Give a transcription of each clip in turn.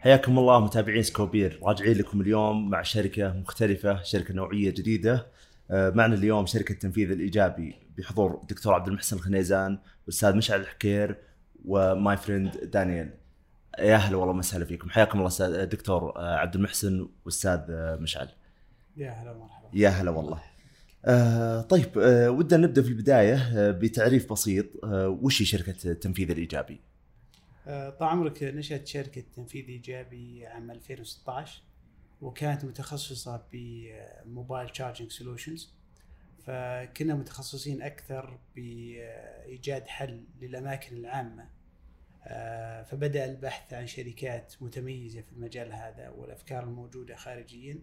حياكم الله متابعين سكوبير. راجعين لكم اليوم مع شركة مختلفة شركة نوعية جديدة. آه، معنا اليوم شركة التنفيذ الإيجابي بحضور الدكتور عبد المحسن الخنيزان والأستاذ مشعل الحكير و my friend Daniel يا هلا والله ومسهلا فيكم. حياكم الله دكتور آه، عبد المحسن والأستاذ آه، مشعل. يا هلا ومرحبا. يا هلا والله. آه طيب آه ودنا نبدأ في البداية آه بتعريف بسيط آه وش هي شركة التنفيذ الإيجابي؟ آه، طال عمرك نشأت شركة تنفيذ إيجابي عام 2016 وكانت متخصصة ب mobile charging solutions فكنا متخصصين أكثر بإيجاد حل للأماكن العامة. آه، فبدأ البحث عن شركات متميزة في المجال هذا والأفكار الموجودة خارجيا.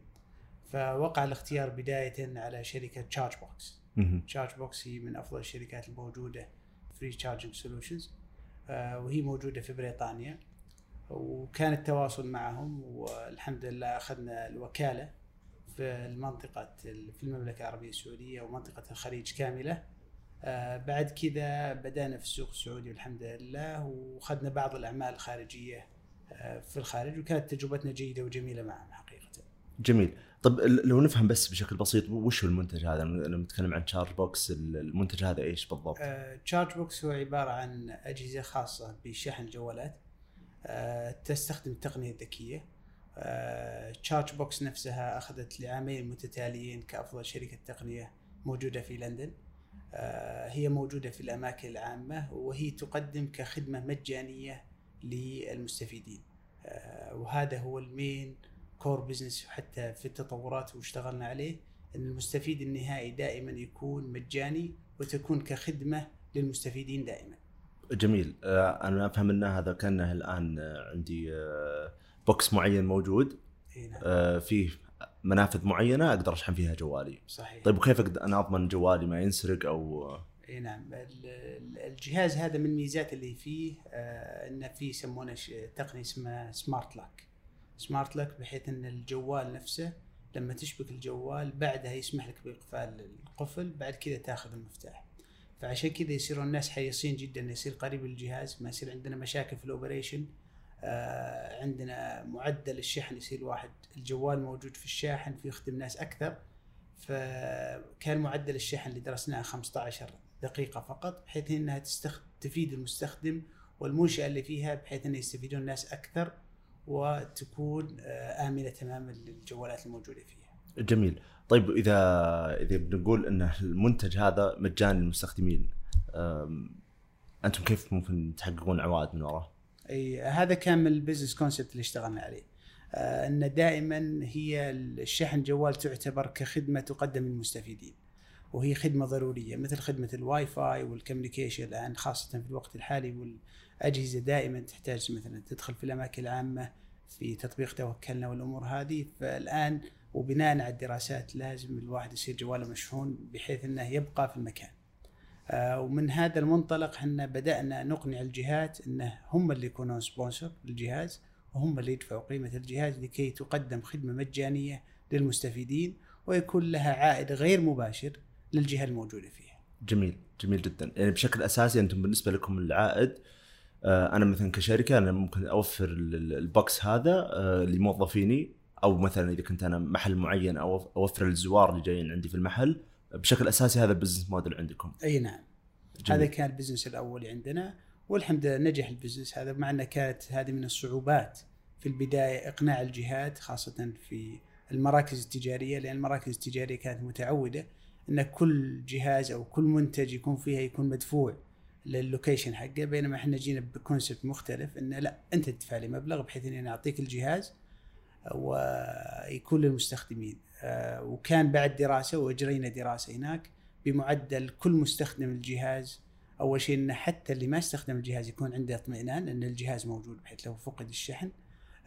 فوقع الاختيار بداية على شركة ChargeBox. ChargeBox هي من أفضل الشركات الموجودة free charging solutions وهي موجودة في بريطانيا وكان التواصل معهم والحمد لله أخذنا الوكالة في المنطقة في المملكة العربية السعودية ومنطقة الخليج كاملة آه، بعد كذا بدأنا في السوق السعودي والحمد لله وأخذنا بعض الأعمال الخارجية آه، في الخارج وكانت تجربتنا جيدة وجميلة معهم حقيقه. جميل. طب لو نفهم بس بشكل بسيط وش هو المنتج هذا؟ لما نتكلم عن ChargeBox ال- المنتج هذا إيش بالضبط؟ Charge Box هو عبارة عن أجهزة خاصة بشحن الجوالات. آه، تستخدم التقنيه الذكيه ChargeBox نفسها أخذت لعامين متتاليين كأفضل شركة تقنية موجودة في لندن. آه، هي موجودة في الأماكن العامة وهي تقدم كخدمة مجانية للمستفيدين. آه، وهذا هو ال main core business حتى في التطورات واشتغلنا عليه إن المستفيد النهائي دائما يكون مجاني وتكون كخدمة للمستفيدين دائما. جميل آه أنا أفهم إن هذا كأنه الآن آه، عندي آه box معين موجود نعم فيه منافذ معينة أقدر أشحن فيها جوالي. صحيح. طيب وكيف أقدر أنا أضمن جوالي ما ينسرق أو إي نعم ال- ال- الجهاز هذا من الميزات اللي فيه إنه فيه يسمونه تقنيه اسمها smart lock. smart lock بحيث إن الجوال نفسه لما تشبك الجوال بعدها يسمح لك بإقفال القفل بعد كذا تاخذ المفتاح. فعشان كذا يصيرون الناس حريصين جدا يصير قريب الجهاز ما يصير عندنا مشاكل في ال operation آه عندنا معدل الشحن يصير واحد. الجوال موجود في الشاحن فيخدم ناس أكثر. فكان معدل الشحن اللي درسناه 15 دقيقة فقط بحيث إنها تستخ... تفيد المستخدم والمنشأة اللي فيها بحيث إنه يستفيدون الناس أكثر. وتكون آه، آمنة تماما للجوالات الموجودة فيها. جميل طيب إذا إذا بنقول إن المنتج هذا مجاني للمستخدمين أنتم كيف ممكن تحققون عوائد من وراه؟ أي هذا كان من ال business concept اللي اشتغلنا عليه. آه إن دائما هي الشحن جوال تعتبر كخدمة تقدم للمستفيدين. وهي خدمة ضرورية مثل خدمة ال Wi-Fi وال communication الآن خاصة في الوقت الحالي والاجهزه دائما تحتاج مثلا تدخل في الأماكن العامة في تطبيق توكلنا والأمور هذه فالآن وبناء على الدراسات لازم الواحد يصير جواله مشحون بحيث إنه يبقى في المكان. آه، ومن هذا المنطلق إحنا بدأنا نقنع الجهات انه هم اللي يكونون سبونسر للجهاز وهم اللي يدفعوا قيمة الجهاز لكي تقدم خدمة مجانية للمستفيدين ويكون لها عائد غير مباشر للجهة الموجودة فيها. جميل جميل جدا يعني بشكل أساسي أنتم بالنسبة لكم العائد أنا مثلا كشركة أنا ممكن أوفر ال- ال- box هذا آه، لموظفيني أو مثلا إذا كنت أنا محل معين أو أوفر للزوار اللي جايين عندي في المحل بشكل أساسي هذا ال business model عندكم أي نعم. جميل. هذا كان ال business الأول عندنا والحمد لله نجح ال business هذا مع أنه كانت هذه من الصعوبات في البداية إقناع الجهات خاصة في المراكز التجارية لأن المراكز التجارية كانت متعودة إن كل جهاز أو كل منتج يكون فيها يكون مدفوع للوكيشن حقه بينما إحنا جينا ب concept مختلف إنه لا أنت تدفع لي مبلغ بحيث إني أنا أعطيك الجهاز ويكون للمستخدمين. آه، وكان بعد دراسة وأجرينا دراسة هناك بمعدل كل مستخدم الجهاز. أول شيء إنه حتى اللي ما يستخدم الجهاز يكون عنده اطمئنان إن الجهاز موجود بحيث لو فقد الشحن.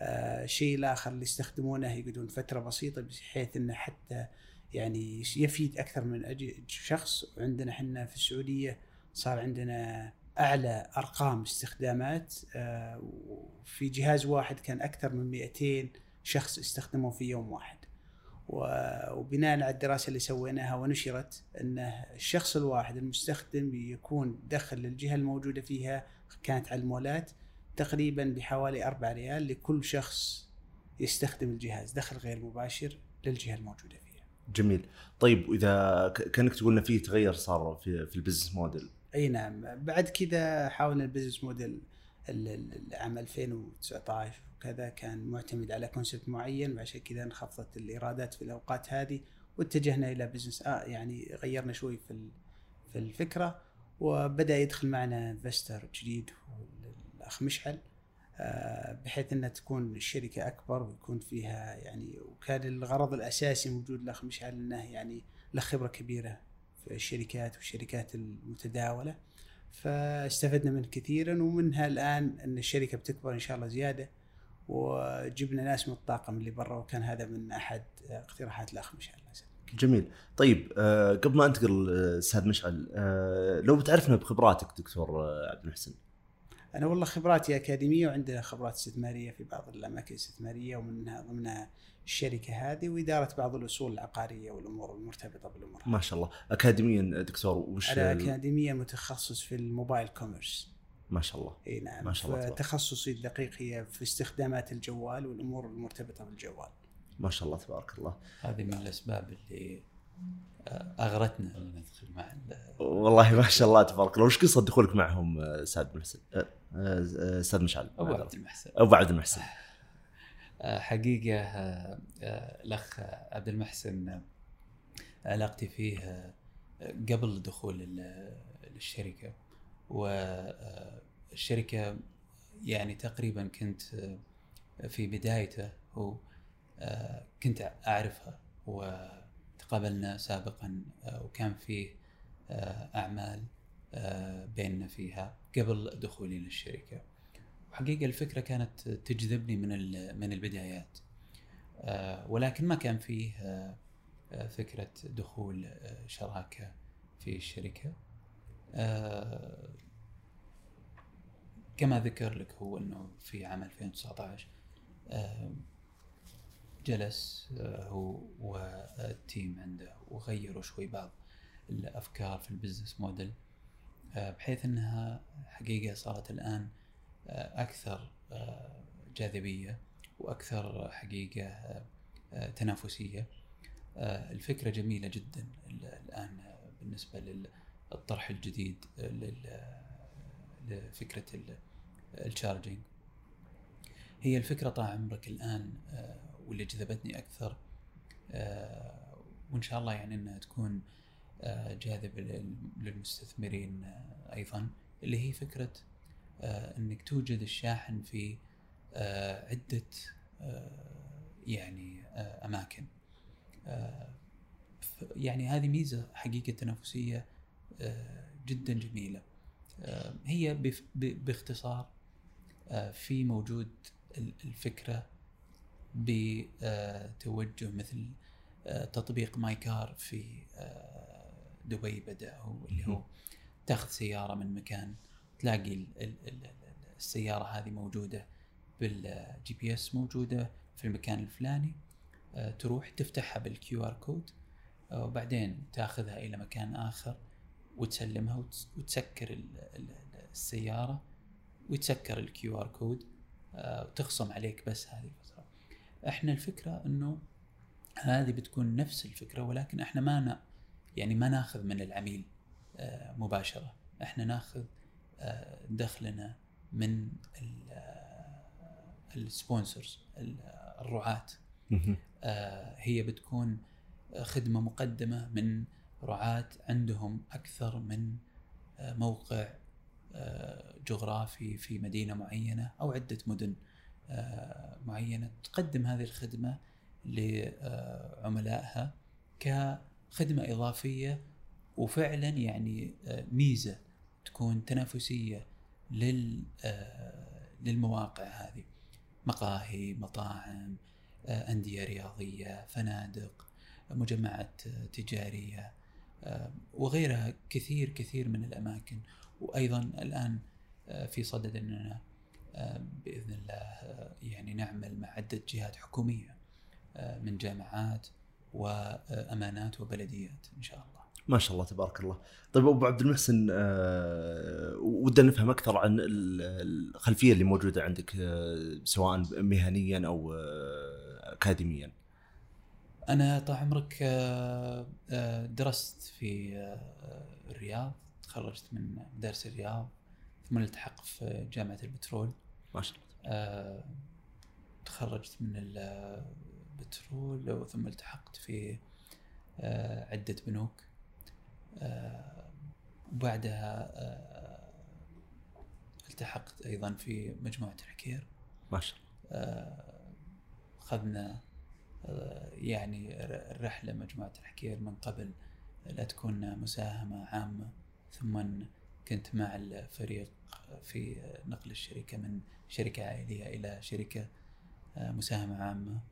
آه، الشيء الآخر اللي يستخدمونه يقعدون فترة بسيطة بحيث إنه حتى يعني يفيد أكثر من شخص. وعندنا إحنا في السعودية صار عندنا أعلى أرقام استخدامات آه، وفي جهاز واحد كان أكثر من 200 شخص استخدموه في يوم واحد وبناء على الدراسة اللي سويناها ونشرت إن الشخص الواحد المستخدم يكون دخل للجهه الموجودة فيها كانت على المولات تقريبا بحوالي 4 ريال لكل شخص يستخدم الجهاز دخل غير مباشر للجهة الموجودة فيها. جميل طيب وإذا كأنك تقول انه في تغير صار في في البزنس موديل اي نعم. بعد كذا حاولنا ال business model ال- ال- العام 2019 وكذا كان معتمد على concept معين وعشان كذا انخفضت الإيرادات في الأوقات هذه واتجهنا إلى business آه يعني غيرنا شوي في في الفكرة وبدأ يدخل معنا investor جديد الأخ مشعل آه، بحيث إنها تكون الشركة أكبر ويكون فيها يعني وكان الغرض الأساسي موجود الاخ مشعل إنه يعني له خبرة كبيرة في الشركات والشركات المتداولة فاستفدنا منه كثيرا ومنها الآن إن الشركة بتكبر إن شاء الله زيادة وجبنا ناس من الطاقم اللي برا وكان هذا من أحد اقتراحات الأخ مشعل جميل. طيب آه قبل ما أنتقل أستاذ مشعل آه لو بتعرفنا بخبراتك دكتور آه، عبد المحسن؟ أنا والله خبراتي أكاديمية وعندنا خبرات استثمارية في بعض الأماكن الاستثمارية ومنها ضمنها الشركة هذه وإدارة بعض الأصول العقارية والأمور المرتبطة بالأمور هذه. ما شاء الله. اكاديميا دكتور وش أنا اكاديميا متخصص في ال mobile commerce. ما شاء الله. إي نعم. ما شاء الله تبارك. تخصصي الدقيق هي في استخدامات الجوال والأمور المرتبطة بالجوال. ما شاء الله تبارك الله. هذه من الأسباب اللي أغرتنا أن ندخل مع ال- والله ما شاء الله تبارك الله. وش قصة دخولك معهم أستاذ محسن؟ آه، آه، أستاذ مشعل؟ أبو. عبد المحسن. أبو عبد المحسن. حقيقة الأخ عبد المحسن علاقتي فيه قبل دخول ال- للشركه والشركة يعني تقريبا كنت في بدايته هو كنت أعرفها وتقابلنا سابقا وكان فيه أعمال بيننا فيها قبل دخولي للشركه وحقيقه الفكرة كانت تجذبني من من البدايات. آه، ولكن ما كان فيه آه، آه، فكرة دخول شراكة في الشركة. كما ذكر لك هو إنه في عام 2019 آه، جلس هو وال team عنده وغيروا شوي بعض الأفكار في ال business model بحيث إنها حقيقة صارت الآن أكثر آه، جاذبية وأكثر حقيقة آه، آه، تنافسية. آه، الفكرة جميلة جدا ال- الآن آه، بالنسبة للطرح الجديد آه، لفكرة ال- الشارجينج هي الفكرة طال عمرك الآن آه، واللي جذبتني أكثر آه، وإن شاء الله يعني إنها تكون آه، جاذبة لل- للمستثمرين آه، أيضا اللي هي فكرة آه، إنك توجد الشاحن في آه، عدة آه، يعني آه، أماكن. آه، يعني هذه ميزة حقيقة تنافسية آه، جدا جميلة. آه، هي باختصار آه، في موجود ال- الفكرة بتوجه مثل آه، تطبيق مايكار في آه، دبي بدأ هو اللي هو تاخذ سيارة من مكان تلاقي ال- ال- ال- ال- السيارة هذه موجودة بال GPS موجودة في المكان الفلاني آه، تروح تفتحها بال QR code آه، وبعدين تاخذها إلى مكان آخر وتسلمها وتس- وتسكر ال- ال- السيارة ويتسكر ال QR code آه، وتخصم عليك بس هذه الفترة. إحنا الفكرة إنه هذه بتكون نفس الفكرة ولكن إحنا ما نا يعني ما ناخذ من العميل مباشرة، إحنا ناخذ دخلنا من ال sponsors الرعاة. آه، هي بتكون خدمة مقدمة من رعاة عندهم أكثر من آه، موقع آه، جغرافي في مدينة معينة أو عدة مدن معينة تقدم هذه الخدمة لعملائها كخدمة إضافية وفعلا يعني ميزة تكون تنافسية لل آه، للمواقع هذه. مقاهي مطاعم آه، أندية رياضية فنادق مجمعات تجارية آه، وغيرها كثير كثير من الأماكن. وأيضا الآن آه، في صدد أننا آه، بإذن الله يعني نعمل مع عدة جهات حكومية آه، من جامعات وأمانات وبلديات إن شاء الله. ما شاء الله تبارك الله. طيب أبو عبد المحسن آه ودنا نفهم أكثر عن ال- الخلفية اللي موجودة عندك آه سواء مهنيا أو آه اكاديميا. أنا طال عمرك آه، آه، درست في آه، الرياض تخرجت من مدارس الرياض ثم التحق في جامعة البترول. ما شاء الله. تخرجت من البترول ثم التحقت في عدة بنوك. وبعدها آه، التحقت أيضا في مجموعة الحكير ما شاء الله. آه، أخذنا آه، يعني الرحلة مجموعة الحكير من قبل لا تكون مساهمة عامة. ثم كنت مع الفريق في نقل الشركة من شركة عائلية إلى شركة آه، مساهمة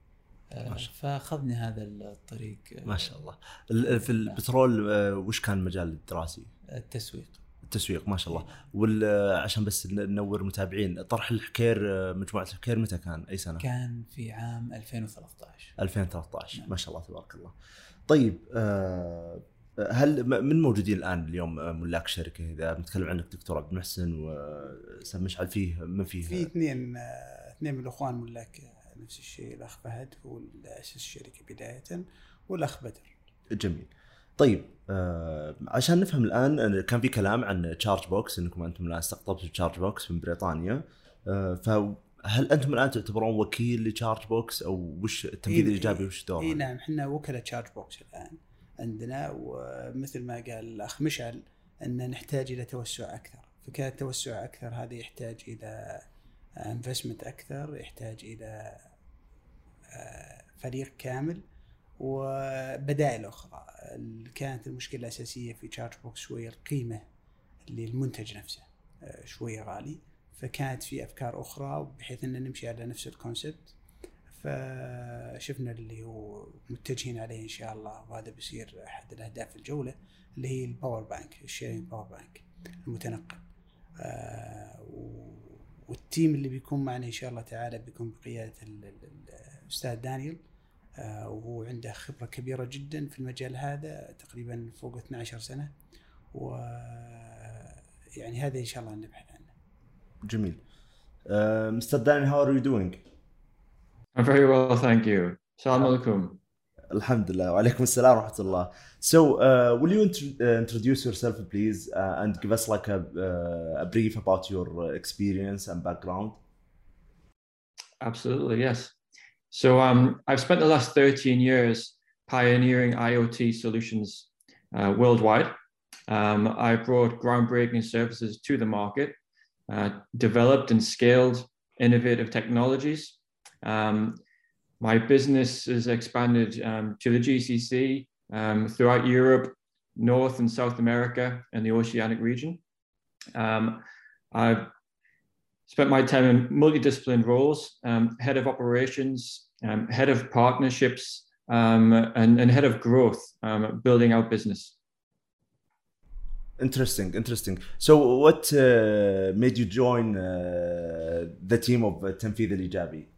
آه، فأخذني هذا الطريق آه، ما شاء الله ال- في البترول آه وش كان المجال الدراسي؟ التسويق التسويق ما شاء الله وعشان بس ن- ننور متابعين طرح الحكير آه، مجموعة الحكير متى كان؟ أي سنة؟ كان في عام 2013 2013 نعم. ما شاء الله تبارك الله. طيب آه، هل من موجودين الآن اليوم آه، ملاك الشركة إذا بنتكلم عنك دكتور عبد المحسن وسام مشعل فيه من فيه؟ في اثنين آه، اثنين من الإخوان ملاك آه، نفس الشيء الأخ فهد هو اسس الشركة بداية والأخ بدر. جميل. طيب آه عشان نفهم الآن كان في كلام عن Chargebox إنكم أنتم الآن استقطبتوا Chargebox من بريطانيا. آه فهل أنتم الآن تعتبرون وكيل ل Chargebox أو وش التنفيذ إيه- الإيجابي وش دوره؟ اي نعم إحنا وكلاء Chargebox الآن عندنا. ومثل ما قال الأخ مشعل أن نحتاج إلى توسع أكثر. فكان التوسع أكثر هذا يحتاج إلى investment أكثر يحتاج إلى آه، فريق كامل وبدائل أخرى. كانت المشكلة الأساسية في Chargebox شوية القيمة للمنتج نفسه آه، شوية غالي. فكانت في أفكار أخرى بحيث إن نمشي على نفس ال concept. فشفنا اللي هو متجهين عليه إن شاء الله وهذا بيصير أحد الأهداف الجولة اللي هي ال power bank ال sharing power bank المتنقل. آه وال team اللي بيكون معنا إن شاء الله تعالى بيكون بقيادة ال- ال- الأستاذ دانيال آه وهو عنده خبرة كبيرة جدا في المجال هذا تقريبا فوق 12 سنة و يعني هذا إن شاء الله نبحث عنه جميل. Uh, Mr. Dan, how are you doing? I'm very well, thank you. Salam alaikum. الحمد لله وعليكم السلام ورحمة الله. So, uh, will you int- uh, introduce yourself, please, uh, and give us like a, uh, a brief about your uh, experience and background? Absolutely, yes. So um, I've spent the last 13 years pioneering IoT solutions uh, worldwide. Um, I brought groundbreaking services to the market, uh, developed and scaled innovative technologies. Um, my business has expanded um, to the GCC, um, throughout Europe, North and South America, and the Oceanic region. Um, I've spent my time in multidisciplinary roles, um, head of operations, um, head of partnerships, um, and, and head of growth, building our business. Interesting, interesting. So, what uh, made you join uh, the team of uh, Tanfidh Al?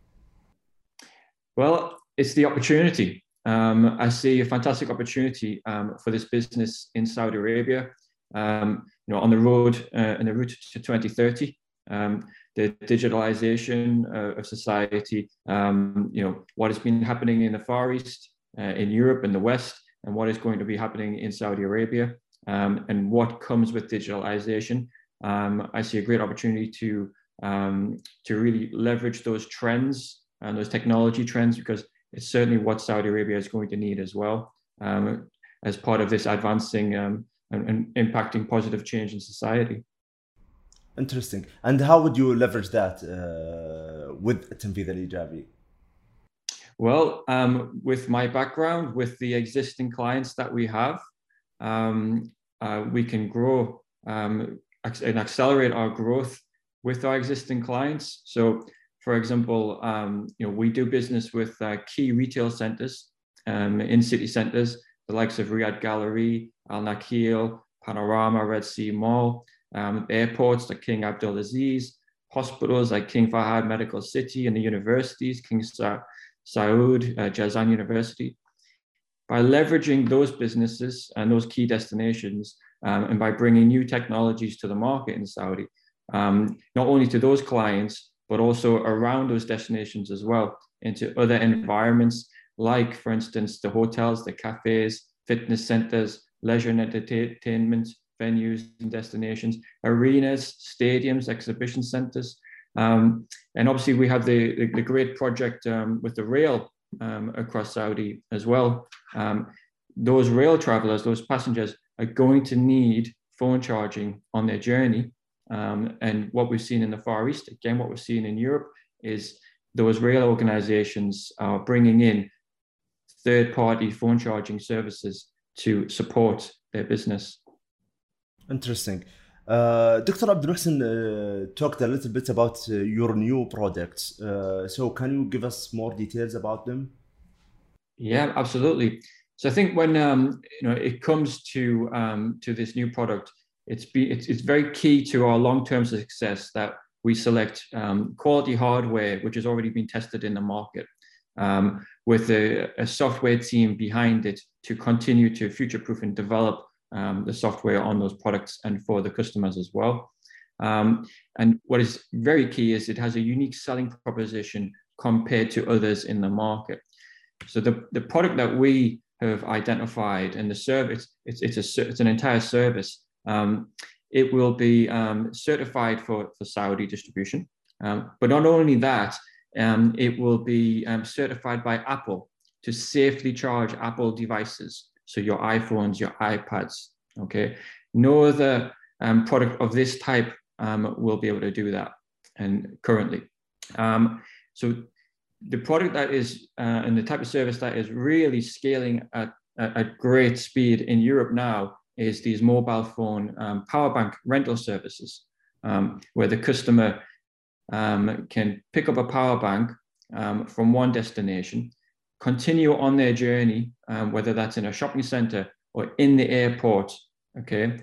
Well, it's the opportunity. Um, I see a fantastic opportunity um, for this business in Saudi Arabia. Um, you know, on the road uh, in the route to 2030, um, the digitalization uh, of society. Um, you know, what has been happening in the Far East, uh, in Europe, and the West, and what is going to be happening in Saudi Arabia, um, and what comes with digitalization. I see a great opportunity to to really leverage those trends and those technology trends because it's certainly what Saudi Arabia is going to need as well um, as part of this advancing um, and, and impacting positive change in society. Interesting. And how would you leverage that uh, with Tanfidh Al Ijabi? Well, um, with my background, with the existing clients that we have, um, uh, we can grow um, and accelerate our growth with our existing clients. So, for example, um, you know, we do business with uh, key retail centers um, in city centers, the likes of Riyadh Gallery, Al Nakhil, Panorama, Red Sea Mall, um, airports like King Abdulaziz, hospitals like King Fahad Medical City, and the universities, King Sa- Saud, uh, Jazan University. by leveraging those businesses and those key destinations um, and by bringing new technologies to the market in Saudi, um, not only to those clients, but also around those destinations as well, into other environments, like, for instance, the hotels, the cafes, fitness centers, leisure and entertainment venues and destinations, arenas, stadiums, exhibition centers. Um, and obviously, we have the, the, the great project um, with the rail um, across Saudi as well. Um, those rail travelers, those passengers, are going to need phone charging on their journey. Um, and what we've seen in the Far East, again, what we've seen in Europe is those rail organizations are bringing in third party phone charging services to support their business. Interesting. Uh, Dr. Abdul Muhsin uh, talked a little bit about uh, your new products. Uh, so, can you give us more details about them? Yeah, absolutely. So, I think when um, you know it comes to um, to this new product, it's be it's, it's very key to our long term success that we select um, quality hardware which has already been tested in the market um, with a, a, software team behind it to continue to future proof and develop um, the software on those products and for the customers as well. Um, and what is very key is it has a unique selling proposition compared to others in the market. So the, the product that we have identified and the service, it's, it's, a, it's an entire service. Um, it will be um, certified for, for Saudi distribution. Um, but not only that, um, it will be um, certified by Apple to safely charge Apple devices. So your iPhones, your iPads, okay? No other um, product of this type will be able to do that and currently. So the product that is, uh, and the type of service that is really scaling at, at great speed in Europe now is these mobile phone um, power bank rental services, um, where the customer um, can pick up a power bank um, from one destination, continue on their journey, um, whether that's in a shopping center or in the airport, okay,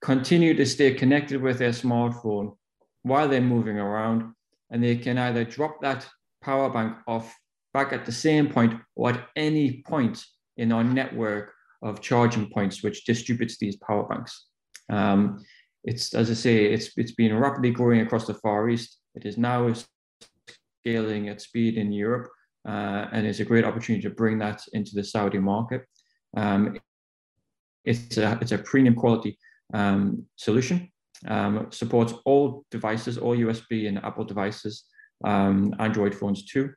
continue to stay connected with their smartphone while they're moving around, and they can either drop that power bank off back at the same point or at any point in our network of charging points, which distributes these power banks. Um, it's, as I say, it's, it's been rapidly growing across the Far East. It is now scaling at speed in Europe, uh, and it's a great opportunity to bring that into the Saudi market. Um, it's, a, it's a premium quality um, solution, um, supports all devices, all USB and Apple devices, um, Android phones too.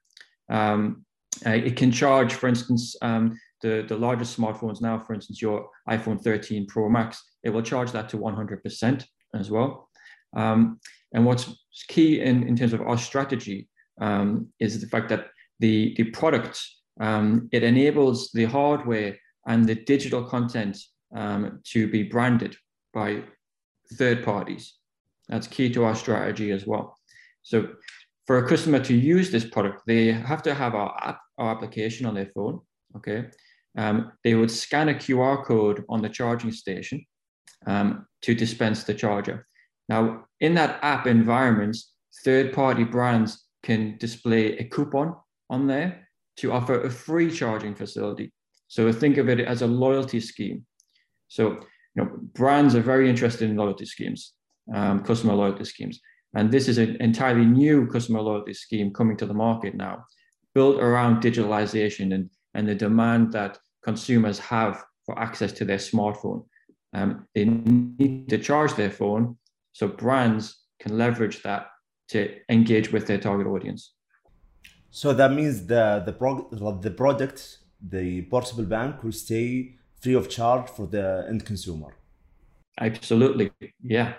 Um, uh, it can charge, for instance, um, the, the largest smartphones now, for instance, your iPhone 13 Pro Max, it will charge that to 100% as well. Um, and what's key in, in terms of our strategy um, is the fact that the, the product, um, it enables the hardware and the digital content um, to be branded by third parties. That's key to our strategy as well. So for a customer to use this product, they have to have our app, our application on their phone, okay? Um, they would scan a QR code on the charging station um, to dispense the charger. Now, in that app environment, third party brands can display a coupon on there to offer a free charging facility. So think of it as a loyalty scheme. So, you know, brands are very interested in loyalty schemes, um, customer loyalty schemes. And this is an entirely new customer loyalty scheme coming to the market now, built around digitalization and, and the demand that consumers have for access to their smartphone. Um, they need to charge their phone, so brands can leverage that to engage with their target audience. So that means the the, prog- the product, the portable bank, will stay free of charge for the end consumer. Absolutely, yeah.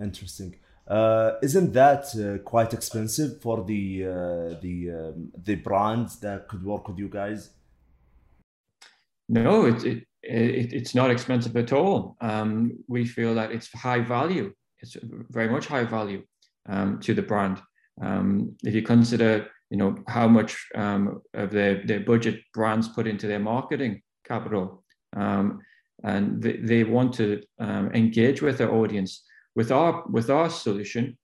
Interesting. Uh, isn't that uh, quite expensive for the uh, the um, the brands that could work with you guys? No, it, it, it, it's not expensive at all. Um, we feel that it's high value. It's very much high value um, to the brand. Um, if you consider, you know, how much um, of their, their budget brands put into their marketing capital, um, and they, they want to um, engage with their audience. With our with our solution,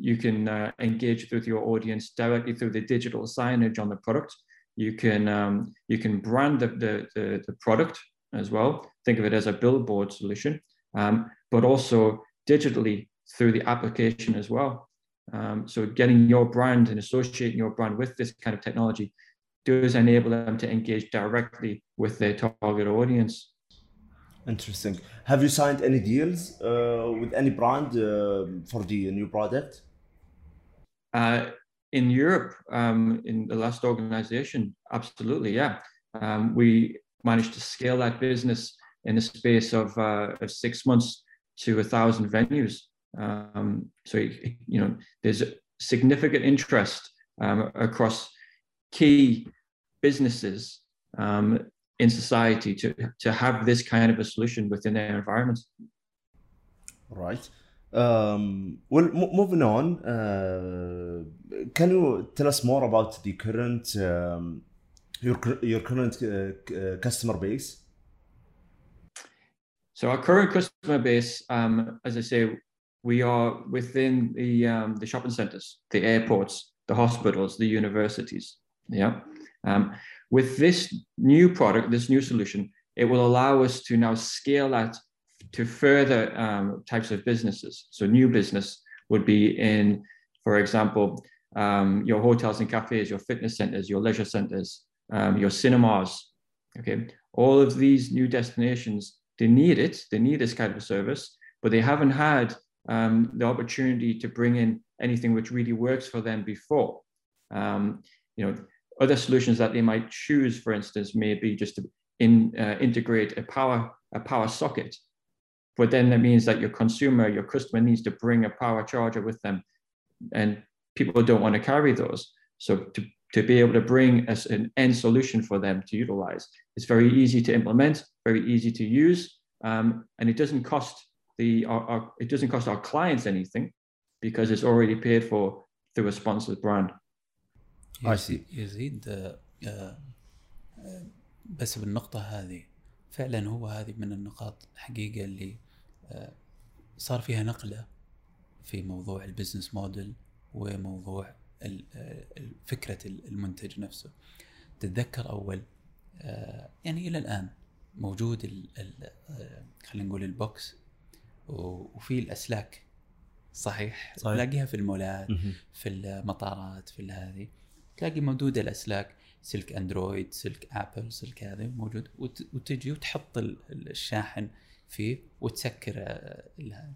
you can uh, engage with your audience directly through the digital signage on the product you can um, you can brand the, the, the, the, product as well. Think of it as a billboard solution, um, but also digitally through the application as well. Um, so getting your brand and associating your brand with this kind of technology does enable them to engage directly with their target audience. Interesting. Have you signed any deals uh, with any brand uh, for the new product? Uh, in Europe, um, in the last organization, absolutely, yeah. Um, we managed to scale that business in the space of, uh, of six months to a thousand venues. Um, so, you know, there's significant interest um, across key businesses um, in society to, to have this kind of a solution within their environment. Right. Um, well, moving on, uh, can you tell us more about the current um, your your current uh, customer base? So our current customer base, um, as I say, we are within the um, the shopping centres, the airports, the hospitals, the universities. Yeah. Um, with this new product, this new solution, it will allow us to now scale that to further um, types of businesses. So new business would be in, for example, um, your hotels and cafes, your fitness centers, your leisure centers, um, your cinemas. Okay, all of these new destinations, they need it. They need this kind of service, but they haven't had um, the opportunity to bring in anything which really works for them before. Um, you know, other solutions that they might choose, for instance, may be just to in, uh, integrate a power a power socket but then that means that your consumer, your customer needs to bring a power charger with them. And people don't want to carry those. So to, to be able to bring as an end solution for them to utilize, it's very easy to implement, very easy to use. Um, and it doesn't cost the our, our, it doesn't cost our clients anything because it's already paid for through a sponsored brand. I see. يزيد بس بالنقطة هذه فعلا هو هذه من النقاط حقيقة اللي آه، صار فيها نقلة في موضوع البزنس موديل وموضوع آه، فكرة المنتج نفسه. تتذكر أول آه، يعني إلى الآن موجود خلينا نقول البوكس وفي الأسلاك. صحيح, صحيح. تلاقيها في المولات في المطارات في هذه. تلاقي موجودة الأسلاك. سلك أندرويد سلك آبل سلك هذا موجود وتجي وتحط الشاحن فيه وتسكر آه،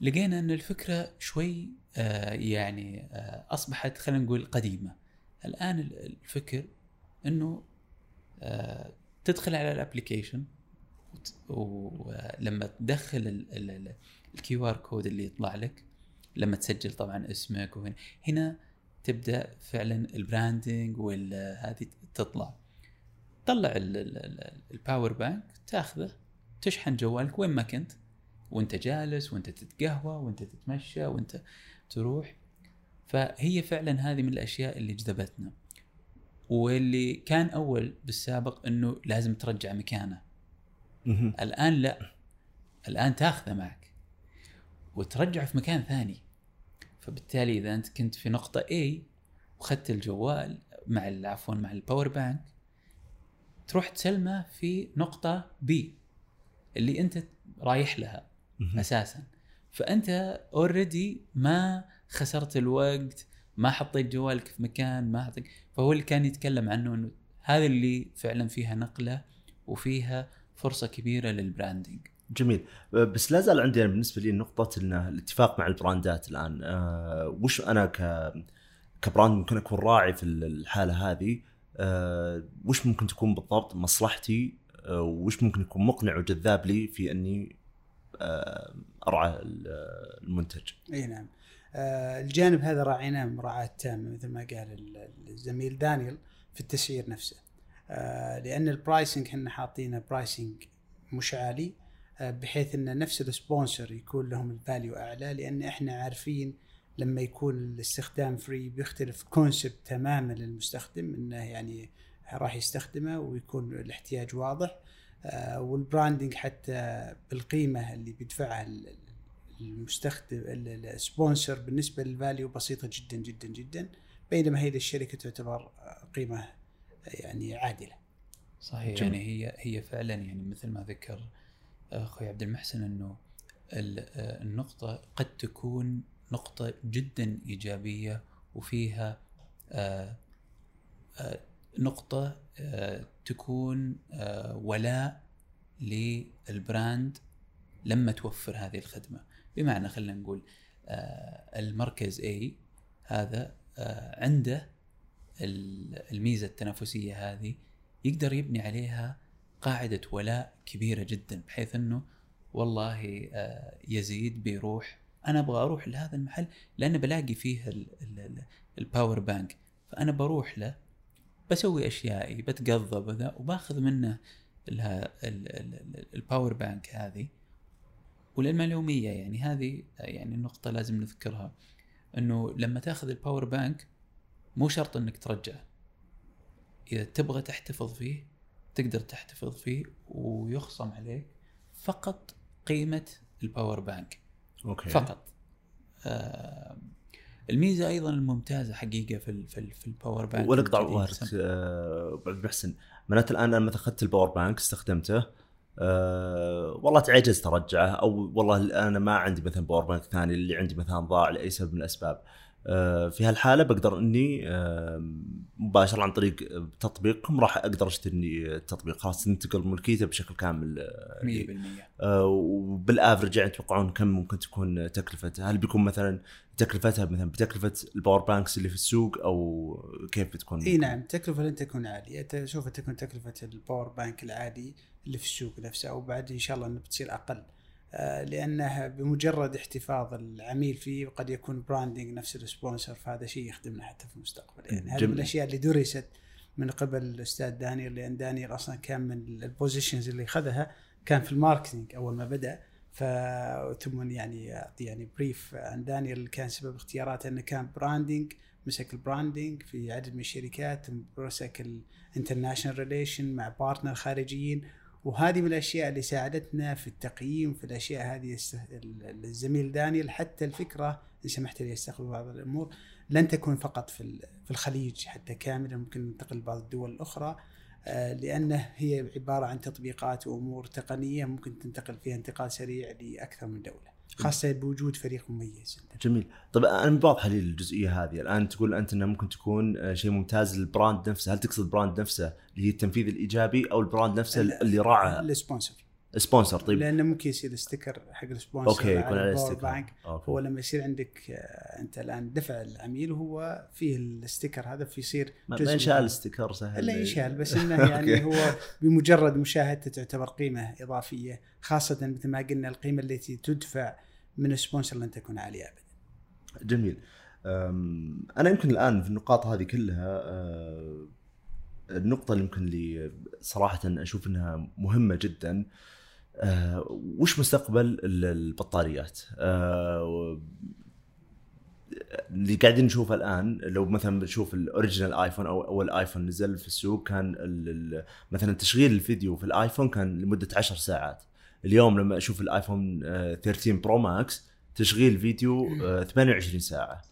لقينا إن الفكرة شوي آه، يعني آه، أصبحت خلينا نقول قديمة. الآن الفكر إنه تدخل على ال application ولما تدخل ال QR code اللي يطلع لك لما تسجل طبعا اسمك وهنا هنا تبدأ فعلا ال branding وهذه تطلع. طلع ال power bank تأخذه تشحن جوالك وين ما كنت. وأنت جالس وأنت تتقهوى وأنت تتمشى وأنت تروح. فهي فعلا هذه من الأشياء اللي جذبتنا. واللي كان أول بالسابق إنه لازم ترجع مكانه. الآن لا. الآن تأخذه معك. وترجعه في مكان ثاني. فبالتالي إذا أنت كنت في نقطة A وأخذت الجوال مع عفوا مع ال power bank تروح تسلمه في نقطة B اللي أنت رايح لها أساسا. فأنت already ما خسرت الوقت ما حطيت جوالك في مكان ما حطيت فهو اللي كان يتكلم عنه إنه هذا اللي فعلا فيها نقلة وفيها فرصة كبيرة لل branding جميل. بس لا زال عندي بالنسبة لي نقطة ان الاتفاق مع ال brandات الآن. أه وش أنا ك ك brand ممكن أكون راعي في الحالة هذه؟ أه وش ممكن تكون بالضبط مصلحتي؟ أه وش ممكن يكون مقنع وجذاب لي في إني أه أرعى المنتج؟ إي نعم. أه الجانب هذا راعيناه مراعاة تامة مثل ما قال الزميل دانيال في التسعير نفسه. أه لأن ال pricing إحنا حاطينه pricing مش عالي. بحيث إن نفس ال sponsor يكون لهم ال value أعلى لأن إحنا عارفين لما يكون الاستخدام free بيختلف concept تماما للمستخدم إنه يعني راح يستخدمه ويكون الاحتياج واضح آه، وال branding حتى بالقيمة اللي بيدفعها المستخدم ال sponsor بالنسبة لل value بسيطة جدا جدا جدا بينما هي للشركه تعتبر قيمة يعني عادلة. صحيح جميل. يعني هي هي فعلا يعني مثل ما ذكر أخوي عبد المحسن إنه آه، النقطة قد تكون نقطة جدا إيجابية وفيها آه، آه، نقطة آه، تكون ولاء للبراند لما توفر هذه الخدمة. بمعنى خلينا نقول المركز A هذا عنده ال- الميزة التنافسية هذه يقدر يبني عليها قاعدة ولاء كبيرة جدا بحيث إنه والله آه، يزيد بيروح. أنا أبغى أروح لهذا المحل لأن بلاقي فيه ال- ال- ال- ال power bank فأنا بروح له بسوي أشيائي بتقضى بذا وباخذ منه ال power bank هذه. وللمعلومية يعني هذه يعني النقطة لازم نذكرها. إنه لما تأخذ ال power bank مو شرط إنك ترجعه. إذا تبغى تحتفظ فيه تقدر تحتفظ فيه ويخصم عليك فقط قيمة ال power bank okay. فقط. آه الميزة أيضا الممتازة حقيقة في ال في, ال في ال power bank ولا اقطع الجديد. ظهرك آه، عبد المحسن معناته الآن أنا مثلا أخذت ال power bank استخدمته أه والله تعجزت أرجعه أو والله أنا ما عندي مثلا power bank ثاني اللي عندي مثلا ضاع لأي سبب من الأسباب. في هالحالة بقدر إني أه مباشره عن طريق تطبيقكم راح أقدر أشتري التطبيق خلاص تنتقل ملكيته بشكل كامل آه، لي. 100% آه، وبال average يعني تتوقعون كم ممكن تكون تكلفته؟ هل بيكون مثلا تكلفتها مثلا بتكلفة ال power banks اللي في السوق أو كيف بتكون؟ إي نعم تكلفة لن تكون عالية ت- سوف تكون تكلفة ال power bank العادي اللي في السوق نفسه أو بعد إن شاء الله إنه بتصير أقل آه، لأنه بمجرد احتفاظ العميل فيه قد يكون branding نفس ال sponsor فهذا شيء يخدمنا حتى في المستقبل يعني هذه من. الأشياء اللي درست من قبل الأستاذ دانيال لأن دانيال أصلا كان من ال positions اللي خذها كان في ال marketing أول ما بدأ ف ثم يعني أعطي يعني brief عن دانيال كان سبب اختياراته إنه كان branding مسك ال branding في عدد من الشركات ثم مسك ال international relation مع partner خارجيين وهذه من الأشياء اللي ساعدتنا في التقييم في الأشياء هذه الزميل دانيال حتى الفكرة إن سمحت لي أستبق بعض الأمور لن تكون فقط في في الخليج حتى كاملا ممكن ننتقل لبعض الدول الأخرى آه، لأنه هي عبارة عن تطبيقات وأمور تقنية ممكن تنتقل فيها انتقال سريع لأكثر من دولة. خاصة بوجود فريق مميز. جميل. طيب أنا واضحه لي الجزئية هذه. الآن تقول أنت انها ممكن تكون آه، شيء ممتاز لل brand نفسه. هل تقصد ال brand نفسه اللي هي التنفيذ الإيجابي أو ال brand نفسه. اللي راعى؟ ال sponsor. sponsor طيب لأنه ممكن يصير ال sticker حق ال sponsor okay يكون sticker bank okay. هو لما يصير عندك آه، أنت الآن دفع العميل وهو فيه ال sticker هذا فيصير ما ينشال ال sticker سهل لا ينشال بس إنه يعني. هو بمجرد مشاهدته تعتبر قيمة إضافية خاصة مثل ما قلنا القيمة التي تدفع من ال sponsor لن تكون عالية ابدا. جميل أنا يمكن الآن في النقاط هذه كلها أه، النقطة اللي يمكن لي صراحة أشوف إنها مهمة جدا أه، وش مستقبل ال- البطاريات؟ أه، اللي قاعدين نشوفه الآن لو مثلا بنشوف ال original iPhone أو أول iPhone نزل في السوق كان مثلا تشغيل الفيديو في ال iPhone كان لمدة 10 ساعات. اليوم لما أشوف ال iPhone آه، 13 Pro Max تشغيل فيديو آه، 28 ساعة.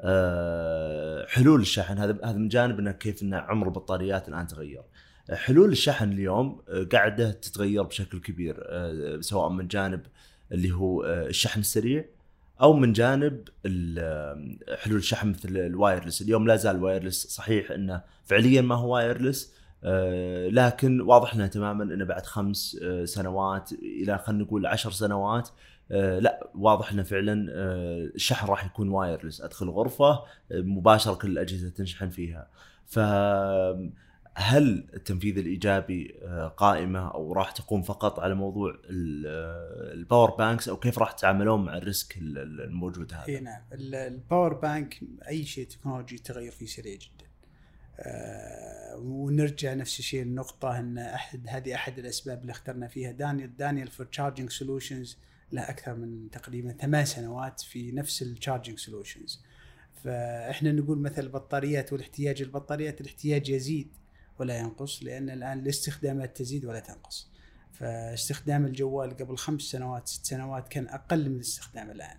آه، حلول الشحن هذا هذا من جانب إنه كيف إن عمر البطاريات الآن تغير. آه، حلول الشحن اليوم آه، قاعدة تتغير بشكل كبير آه، سواء من جانب اللي هو آه، الشحن السريع أو من جانب حلول الشحن مثل ال wireless. اليوم لا زال wireless صحيح إنه فعليا ما هو wireless لكن واضح لنا تماما إنه بعد خمس سنوات إلى خلينا نقول عشر سنوات لا واضح إنه فعلا الشحن راح يكون wireless. أدخل غرفة مباشرة كل الأجهزة تنشحن فيها. ف هل التنفيذ الإيجابي آه، قائمة أو راح تقوم فقط على موضوع ال- آه، ال power banks أو كيف راح تتعاملون مع ال risk ال- ال- الموجود هذا؟ إي نعم ال- ال power bank أي شيء تكنولوجي تغير فيه سريع جدا. آه ونرجع نفس الشيء النقطة إن أحد هذه أحد الأسباب اللي اخترنا فيها دانيال دانيال for charging solutions له أكثر من تقريبا ثمان سنوات في نفس ال charging solutions. فإحنا نقول مثل البطاريات والاحتياج البطاريات الاحتياج يزيد ولا ينقص لأن الآن الاستخدامات تزيد ولا تنقص. فاستخدام الجوال قبل خمس سنوات ست سنوات كان أقل من الاستخدام الآن.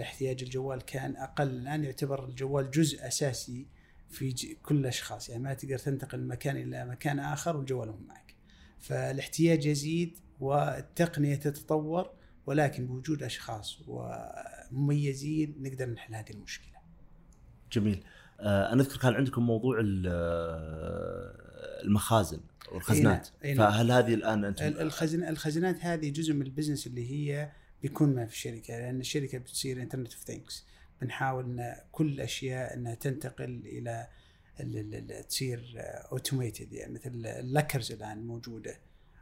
احتياج الجوال كان أقل. الآن يعتبر الجوال جزء أساسي في كل الأشخاص. يعني ما تقدر تنتقل من مكان إلى مكان آخر وجوالك مو معك. فالاحتياج يزيد والتقنية تتطور ولكن بوجود أشخاص ومميزين نقدر نحل هذه المشكلة. جميل. آه أنا أذكر كان عندكم موضوع المخازن والخزنات أي نعم. فهل هذه الآن ال- أنتم الخزن الخزانات هذه جزء من ال business اللي هي بيكون ما في الشركة لأن الشركة بتصير internet of things بنحاول إن كل الأشياء انها تنتقل إلى ال- ال- ال- تصير automated يعني مثل ال lockers الآن موجودة.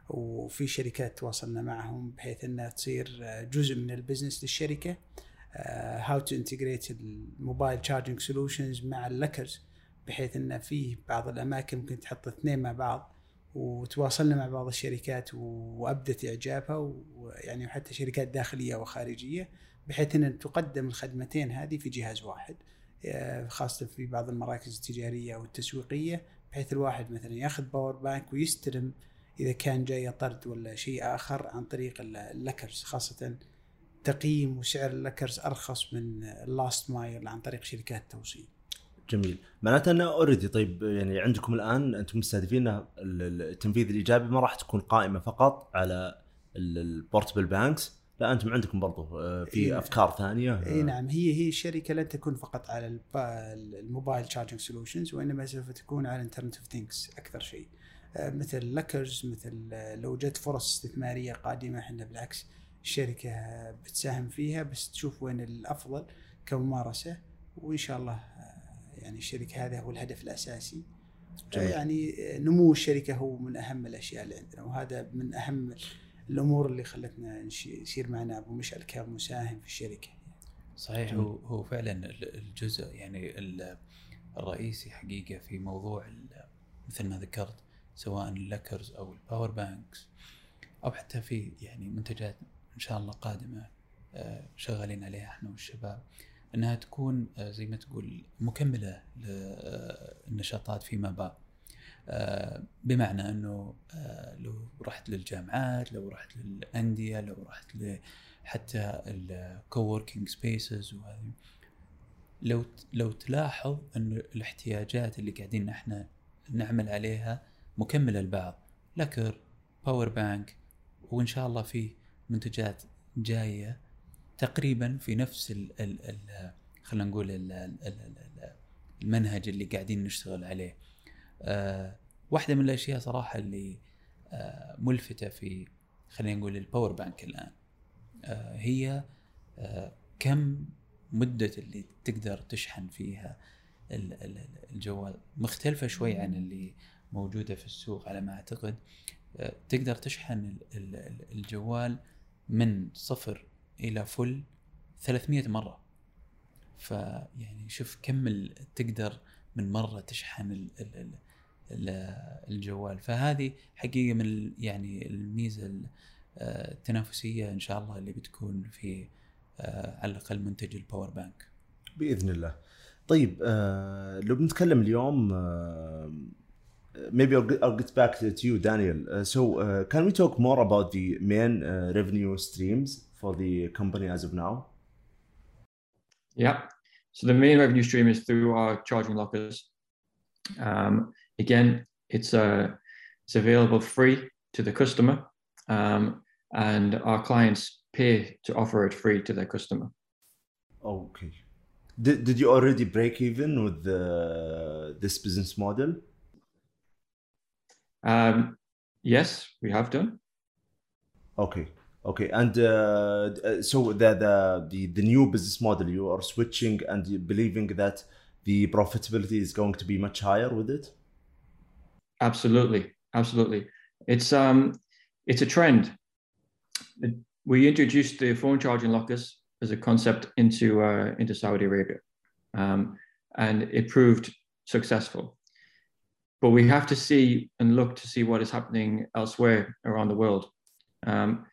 وفي شركات تواصلنا معهم بحيث إنها تصير جزء من ال business للشركة. how to integrate ال mobile charging solutions مع ال lockers بحيث إن في بعض الأماكن ممكن تحط اثنين مع بعض وتواصلنا مع بعض الشركات وأبدت إعجابها ويعني حتى شركات داخلية وخارجية بحيث إن تقدم الخدمتين هذه في جهاز واحد آه، خاصة في بعض المراكز التجارية والتسويقيه بحيث الواحد مثلا يأخذ power bank ويستلم إذا كان جاي طرد ولا شيء آخر عن طريق ال- ال lockers خاصة تقييم وسعر ال lockers أرخص من ال last mile عن طريق شركات التوصيل. جميل. معناته أنه already طيب يعني عندكم الآن أنتم مستهدفين التنفيذ الإيجابي ما راح تكون قائمة فقط على ال portable banks لا أنتم عندكم برضو آه، في إيه. أفكار ثانية. اي نعم. هي هي الشركة لن تكون فقط على ال mobile charging solutions وإنما سوف تكون على ال internet of things أكثر شيء. آه، مثل lockers مثل آه، لو جت فرص استثمارية قادمة إحنا بالعكس الشركة بتساهم فيها بس تشوف وين الأفضل كممارسة وإن شاء الله آه، يعني الشركة هذا هو الهدف الأساسي جميل. يعني نمو الشركة هو من أهم الأشياء اللي عندنا وهذا من أهم الأمور اللي خلتنا يصير معنا أبو مشعل كمساهم في الشركة صحيح جميل. هو هو فعلا ال- الجزء يعني ال- الرئيسي حقيقة في موضوع مثل ما ذكرت سواء ال lockers أو ال power banks أو حتى في يعني منتجات إن شاء الله قادمة آه، شغالين عليها إحنا والشباب إنها تكون آه، زي ما تقول مكملة للنشاطات فيما بعد. آه، بمعنى إنه آه، لو رحت للجامعات لو رحت للأندية لو رحت حتى ال coworking spaces وهذه لو لو تلاحظ ان الاحتياجات اللي قاعدين إحنا نعمل عليها مكملة لبعض. locker power bank وإن شاء الله في منتجات جاية تقريبا في نفس ال ال ال خلينا نقول ال ال ال ال المنهج اللي قاعدين نشتغل عليه. آه واحدة من الأشياء صراحة اللي آه ملفتة في خلينا نقول ال power bank الآن. آه هي آه كم مدة اللي تقدر تشحن فيها ال- ال- ال- الجوال. مختلفة شوي عن اللي موجودة في السوق على ما أعتقد. آه، تقدر تشحن ال- ال- ال- الجوال من صفر إلى full 300 مرة. فيعني شوف كم تقدر من مرة تشحن ال- ال- ال- ال- الجوال. فهذه حقيقة من يعني الميزة ال- آه، التنافسية إن شاء الله اللي بتكون في آه، على الأقل منتج ال power bank بإذن الله. طيب آه لو بنتكلم اليوم maybe I'll get, I'll get back to you Daniel. so can we talk more about the main revenue streams for the company as of now Yeah. So the main revenue stream is through our charging lockers. Um, again, it's uh, it's available free to the customer, um, and our clients pay to offer it free to their customer. okay did, did you already break even with the, this business model Um, yes, we have done. Okay, okay, and uh, uh, so the, the the the new business model you are switching and believing that the profitability is going to be much higher with it. Absolutely, absolutely. It's um, it's a trend. We introduced the phone charging lockers as a concept into uh, into Saudi Arabia, um, and it proved successful. But we have to see and look to see what is happening elsewhere around the world. Um,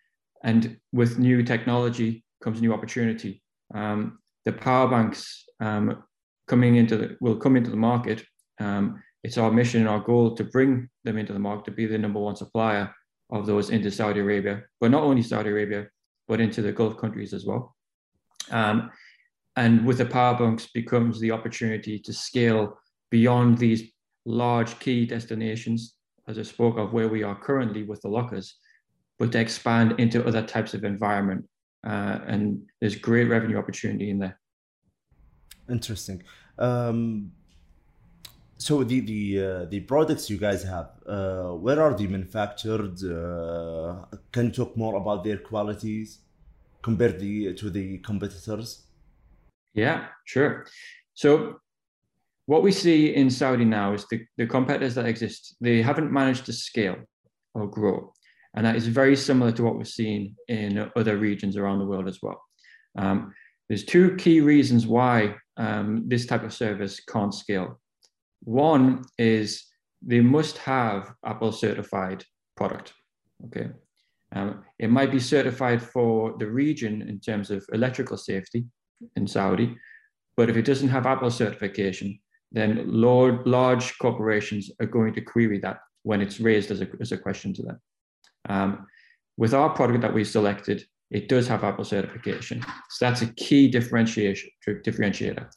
and with new technology comes new opportunity. Um, the power banks um, coming into the, will come into the market. Um, it's our mission and our goal to bring them into the market to be the number one supplier of those into Saudi Arabia, but not only Saudi Arabia, but into the Gulf countries as well. Um, and with the power banks becomes the opportunity to scale beyond these large key destinations, as I spoke of where we are currently with the lockers, but to expand into other types of environment. Uh, and there's great revenue opportunity in there. Interesting. Um, so the the uh, the products you guys have, uh, where are they manufactured? Uh, can you talk more about their qualities compared the, to the competitors? Yeah, sure. So what we see in Saudi now is the, the competitors that exist, they haven't managed to scale or grow. And that is very similar to what we're seeing in other regions around the world as well. Um, there's two key reasons why um, this type of service can't scale. One is they must have Apple certified product. Okay. Um, it might be certified for the region in terms of electrical safety in Saudi, but if it doesn't have Apple certification, then large, corporations are going to query that when it's raised as a, as a question to them. Um, with our product that we selected, it does have Apple certification. So that's a key differentiation, differentiator.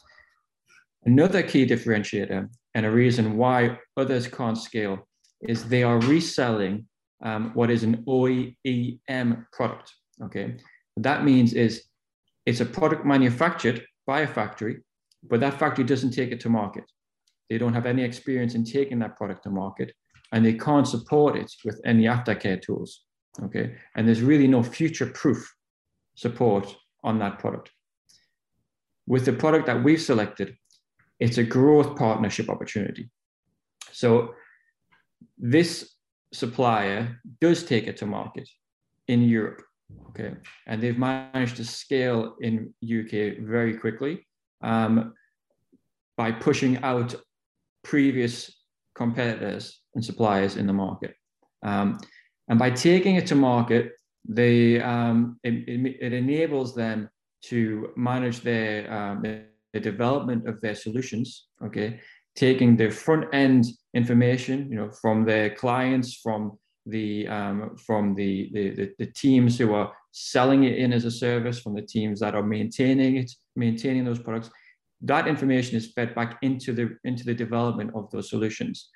Another key differentiator and a reason why others can't scale is they are reselling um, what is an OEM product. Okay, what that means is it's a product manufactured by a factory but that factory doesn't take it to market. They don't have any experience in taking that product to market and they can't support it with any aftercare tools. Okay. And there's really no future proof support on that product. With the product that we've selected, it's a growth partnership opportunity. So this supplier does take it to market in Europe. Okay. And they've managed to scale in UK very quickly um, by pushing out previous competitors and suppliers in the market. Um, and by taking it to market, they, um, it, it, it, enables them to manage their, um, the development of their solutions, okay, taking the front end information, you know, from their clients, from the um, from the, the, the teams who are selling it in as a service, from the teams that are maintaining it, maintaining those products. That information is fed back into the into the development of those solutions.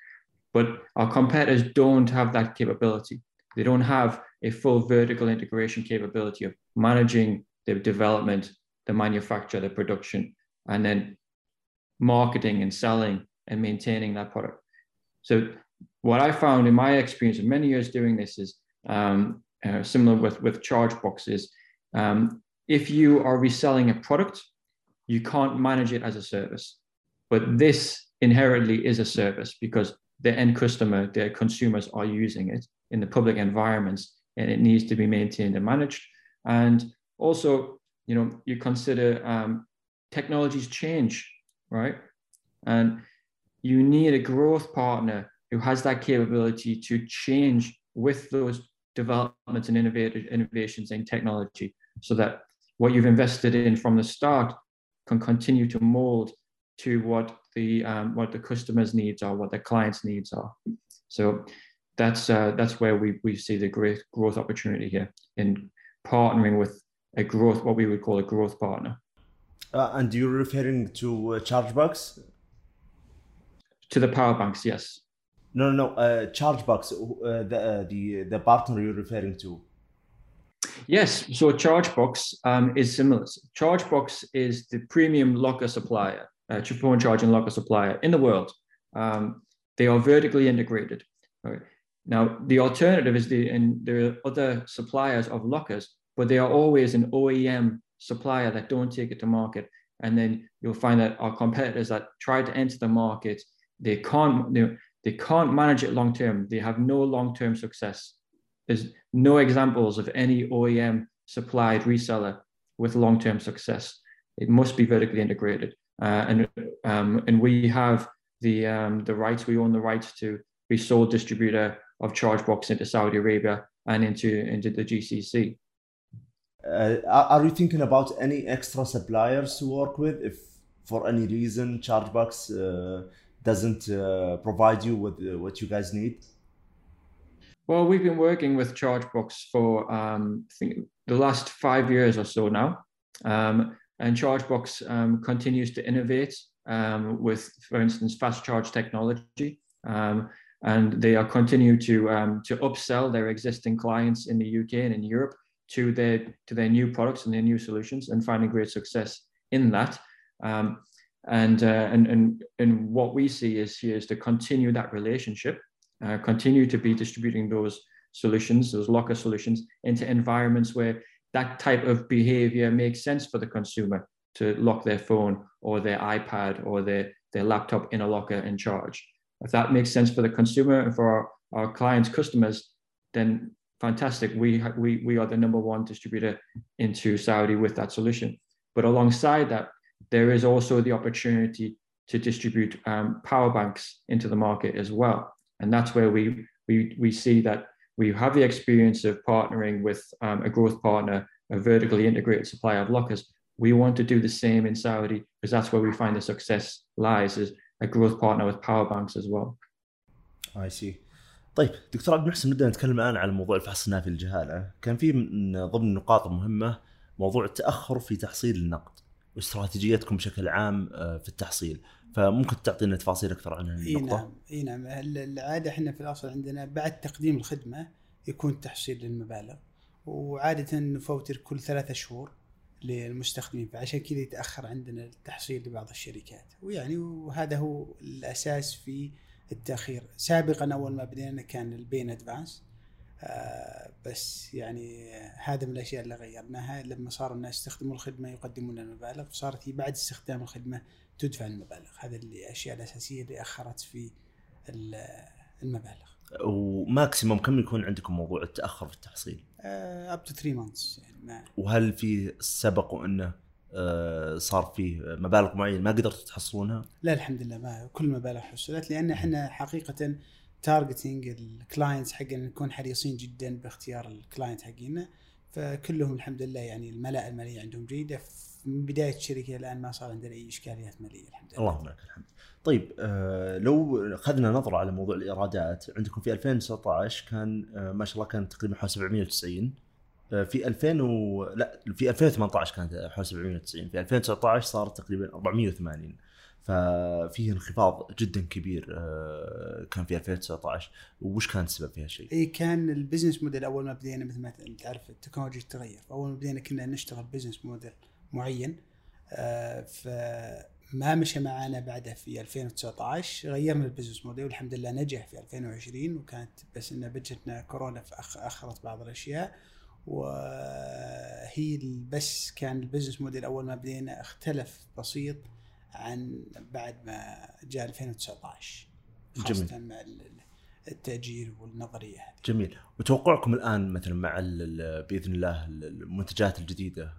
But our competitors don't have that capability. They don't have a full vertical integration capability of managing the development, the manufacture, the production, and then marketing and selling and maintaining that product. So what I found in my experience of many years doing this is um, uh, similar with, with charge boxes. Um, if you are reselling a product, you can't manage it as a service. But this inherently is a service because the end customer, their consumers are using it in the public environments and it needs to be maintained and managed. And also, you know, you consider um, technologies change, right? And you need a growth partner who has that capability to change with those developments and innovative innovations in technology so that what you've invested in from the start can continue to mold to what the um, what the customers needs are what the clients needs are so that's uh, that's where we, we see the great growth opportunity here in partnering with a growth what we would call a growth partner uh, and you're referring to uh, chargebacks to the power banks yes no, no, no. Uh, Chargebacks, uh, the, uh, the the partner you're referring to. Yes, so Chargebox um, is similar. Chargebox is the premium locker supplier, uh, phone charging locker supplier in the world. Um, they are vertically integrated. Now, the alternative is the and there are other suppliers of lockers, but they are always an OEM supplier that don't take it to market. And then you'll find that our competitors that try to enter the market, they can't. Know, they can't manage it long term. They have no long term success. There's no examples of any OEM supplied reseller with long term success. It must be vertically integrated. Uh, and, um, and we have the, um, the rights, we own the rights to be sole distributor of Chargebox into Saudi Arabia and into, into the GCC. Uh, are you thinking about any extra suppliers to work with if for any reason Chargebox uh, doesn't uh, provide you with uh, what you guys need? Well, we've been working with Chargebox for um, the last five years or so now, um, and Chargebox um, continues to innovate um, with, for instance, fast charge technology. Um, and they are continue to um, to upsell their existing clients in the UK and in Europe to their to their new products and their new solutions, and finding great success in that. And, uh, and and and what we see is here is to continue that relationship, uh, continue to be distributing those solutions, those locker solutions, into environments where that type of behavior makes sense for the consumer to lock their phone or their iPad or their, their laptop in a locker and charge. If that makes sense for the consumer and for our, our clients, customers, then fantastic. We, we, we are the number one distributor into Saudi with that solution. But alongside that, there is also the opportunity to distribute um, power banks into the market as well. And that's where we, we, we see that we have the experience of partnering with um, a growth partner, a vertically integrated supplier of lockers. We want to do the same in Saudi because that's where we find the success lies is a growth partner with power banks as well. I see. طيب دكتور عبد المحسن نبدا نتكلم الان على موضوع الفحص النافي للجهاله، كان في من ضمن النقاط المهمه موضوع التاخر في تحصيل النقد واستراتيجيتكم بشكل عام في التحصيل، فممكن تعطينا تفاصيل أكثر عن إي نعم إي نعم. العادة إحنا في الأصل عندنا بعد تقديم الخدمة يكون تحصيل للمبالغ وعادة نفوتر كل ثلاثة شهور للمستخدمين فعشان كذا يتأخر عندنا التحصيل لبعض الشركات. ويعني وهذا هو الأساس في التأخير. سابقا أول ما بدينا كان ال pay in advance آه بس يعني هذا من الأشياء اللي غيرناها. لما صار الناس يستخدموا الخدمة يقدمون المبالغ صارت بعد استخدام الخدمة تدفع المبالغ هذه الأشياء الأساسية اللي أخرت في المبالغ و maximum كم يكون عندكم موضوع التأخر في التحصيل؟ up to 3 months يعني ما وهل في سبق وإنه آه صار فيه مبالغ معينة ما قدرتوا تحصلونها؟ لا الحمد لله ما كل المبالغ حصلت لأن إحنا حقيقة targeting ال clients حقنا نكون حريصين جدا باختيار ال client حقنا فكلهم الحمد لله يعني الملاءه الماليه عندهم جيده من بداية الشركة الآن ما صار عندنا أي إشكاليات مالية الحمد لله. اللهم لك الحمد. طيب آه لو أخذنا نظرة على موضوع الإيرادات عندكم في 2019 كان آه ما شاء الله كان تقريبا حوالي 790 آه في 2000 و... لا في 2018 كانت حوالي 790 في 2019 صارت تقريبا 480 ففيه انخفاض جدا كبير كان في 2019 وش كان السبب في هالشيء؟ اي كان ال business model أول ما بدينا مثل ما تعرف التكنولوجيا تتغير. اول ما بدينا كنا نشتغل business model معين فما مشى معنا بعده في 2019 غيرنا ال business model والحمد لله نجح في 2020 وكانت بس إن جتنا كورونا فاخرت بعض الأشياء. وهي بس كان البزنس موديل أول ما بدينا اختلف بسيط. عن بعد ما جاء 2019 خاصة جميل. مع التأجير والنظرية هذه. جميل، وتوقعكم الآن مثلا مع بإذن الله المنتجات الجديدة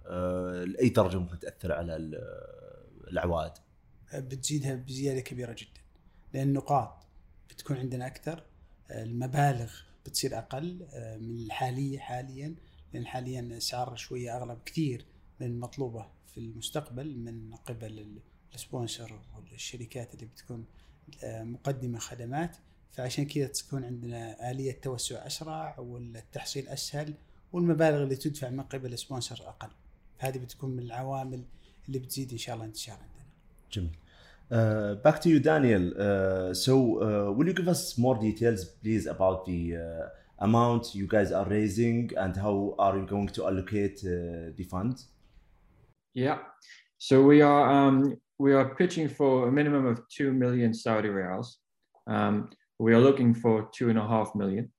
لأي درجة ممكن تأثر على الأعواد؟ بتزيدها بزيادة كبيرة جدا لأن النقاط بتكون عندنا أكثر المبالغ بتصير أقل من الحالية حاليا لأن حاليا الأسعار شوية أغلى بكثير من المطلوبة في المستقبل من قبل ال sponsor والشركات اللي بتكون مقدمة خدمات فعشان كذا تكون عندنا آلية توسع أسرع والتحصيل أسهل والمبالغ اللي تدفع من قبل ال sponsor أقل هذه بتكون من العوامل اللي بتزيد إن شاء الله انتشار عندنا. جميل. Uh, back to you, Daniel. Uh, so, uh, will you give us more details, please, about the uh, amount you guys are raising and how are you going to allocate uh, the funds? Yeah. So we are um, we are pitching for a minimum of 2 million Saudi reals. Um, we are looking for two and a half million.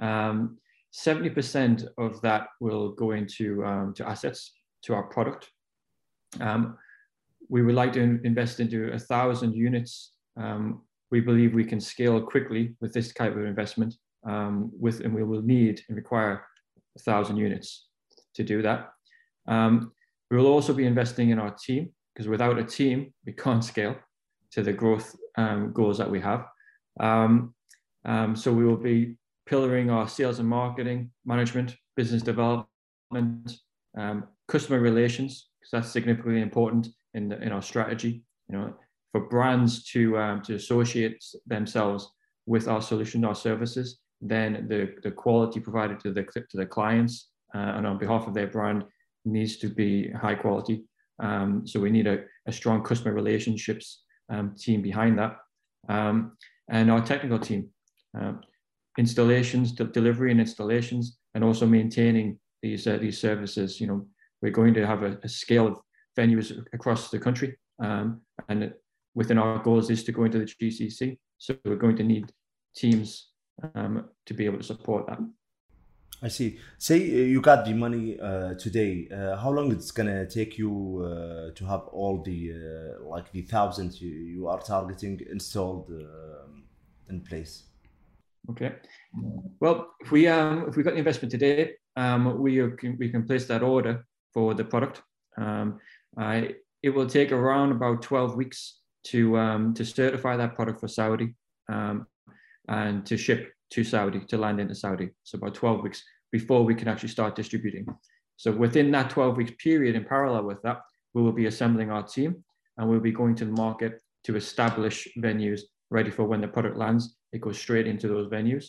Um, 70% of that will go into um, to assets, to our product. Um, we would like to invest into a thousand units. Um, we believe we can scale quickly with this type of investment um, with, and we will need and require a thousand units to do that. we will also be investing in our team because without a team, we can't scale to the growth um, goals that we have. Um, um, so we will be pillaring our sales and marketing, management, business development, customer relations, because that's significantly important in, the, in our strategy. You know, for brands to to associate themselves with our solution, our services, then the, the quality provided to the to the clients uh, and on behalf of their brand needs to be high quality. Um, so we need a, a strong customer relationships um, team behind that. Um, and our technical team, um, installations, de- delivery and installations, and also maintaining these uh, these services. You know, we're going to have a, a scale of venues across the country, um, and within our goals is to go into the GCC. So we're going to need teams um, to be able to support that. I see. Say uh, you got the money uh, today. Uh, how long it's gonna take you uh, to have all the uh, like the thousands you, you are targeting installed um in place? Okay. Well, if we um, if we got the investment today, um, we can, we can place that order for the product. Um, I, it will take around about 12 weeks to um, to certify that product for Saudi um, and to ship to Saudi to land into Saudi. So about 12 weeks before we can actually start distributing. So within that 12 week period, in parallel with that, we will be assembling our team and we'll be going to the market to establish venues ready for when the product lands. It goes straight into those venues.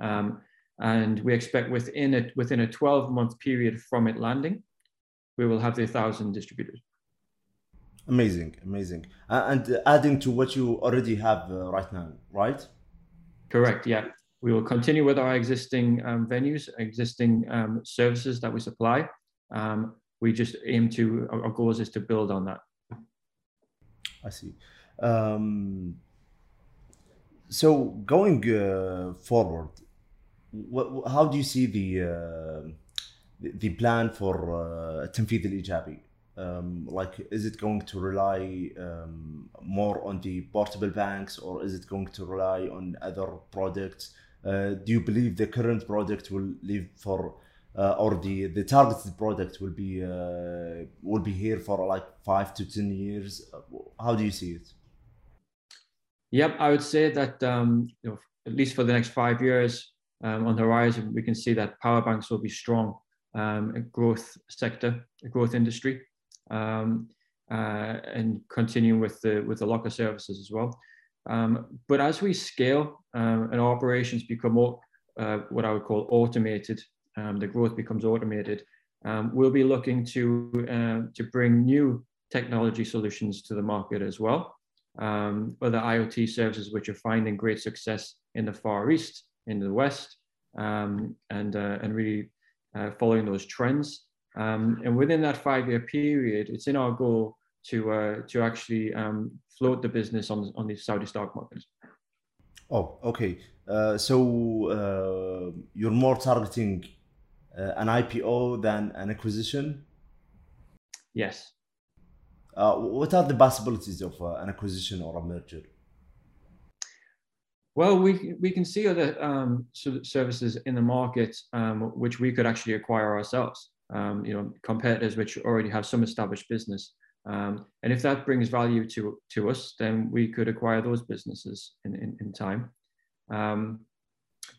Um, and we expect within it within a 12 month period from it landing, we will have the thousand distributors. Amazing, amazing. Uh, and adding to what you already have uh, right now, right? Correct. Yeah, we will continue with our existing um, venues, existing um, services that we supply. Um, we just aim to our our goals is to build on that. I see. Um, so going uh, forward, what, how do you see the uh, the the plan for uh, التنفيذ الإيجابي? Um, like, is it going to rely um, more on the portable banks, or is it going to rely on other products? uh, do you believe the current product will live for, uh, or the the targeted product will be uh, will be here for like five to ten years? How do you see it? Yep, I would say that um, you know, at least for the next five years um, on the horizon, we can see that power banks will be strong, um, a growth sector, a growth industry, um, uh, and continuing with the with the locker services as well. Um, but as we scale um, and operations become uh, what I would call automated, um, the growth becomes automated. Um, we'll be looking to uh, to bring new technology solutions to the market as well um, other IoT services which are finding great success in the Far East, in the West, and uh, and really uh, following those trends. And within that five-year period, it's in our goal to uh, to actually um, float the business on on the Saudi stock market. Oh, okay. Uh, so uh, you're more targeting uh, an IPO than an acquisition. Yes. Uh, what are the possibilities of uh, an acquisition or a merger? Well, we we can see other um, ser- services in the market um, which we could actually acquire ourselves. Um, you know, competitors which already have some established business, um, and if that brings value to to us, then we could acquire those businesses in in, in time. Um,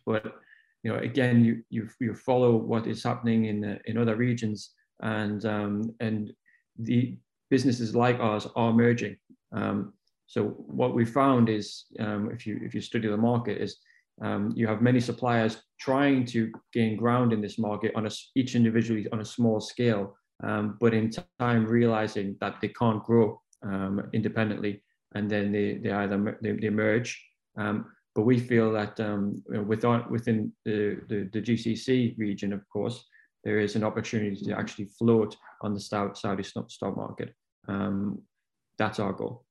but you know, again, you you you follow what is happening in uh, in other regions, and um, and the businesses like ours are merging. Um, so what we found is, um, if you if you study the market, is um, you have many suppliers trying to gain ground in this market on a, each individually on a small scale, um, but in time realizing that they can't grow um, independently, and then they they either mer- they, they merge. Um, but we feel that um, you know, within within the, the the GCC region, of course, there is an opportunity to actually float on the Sau- Saudi stock stock market. Um, that's our goal.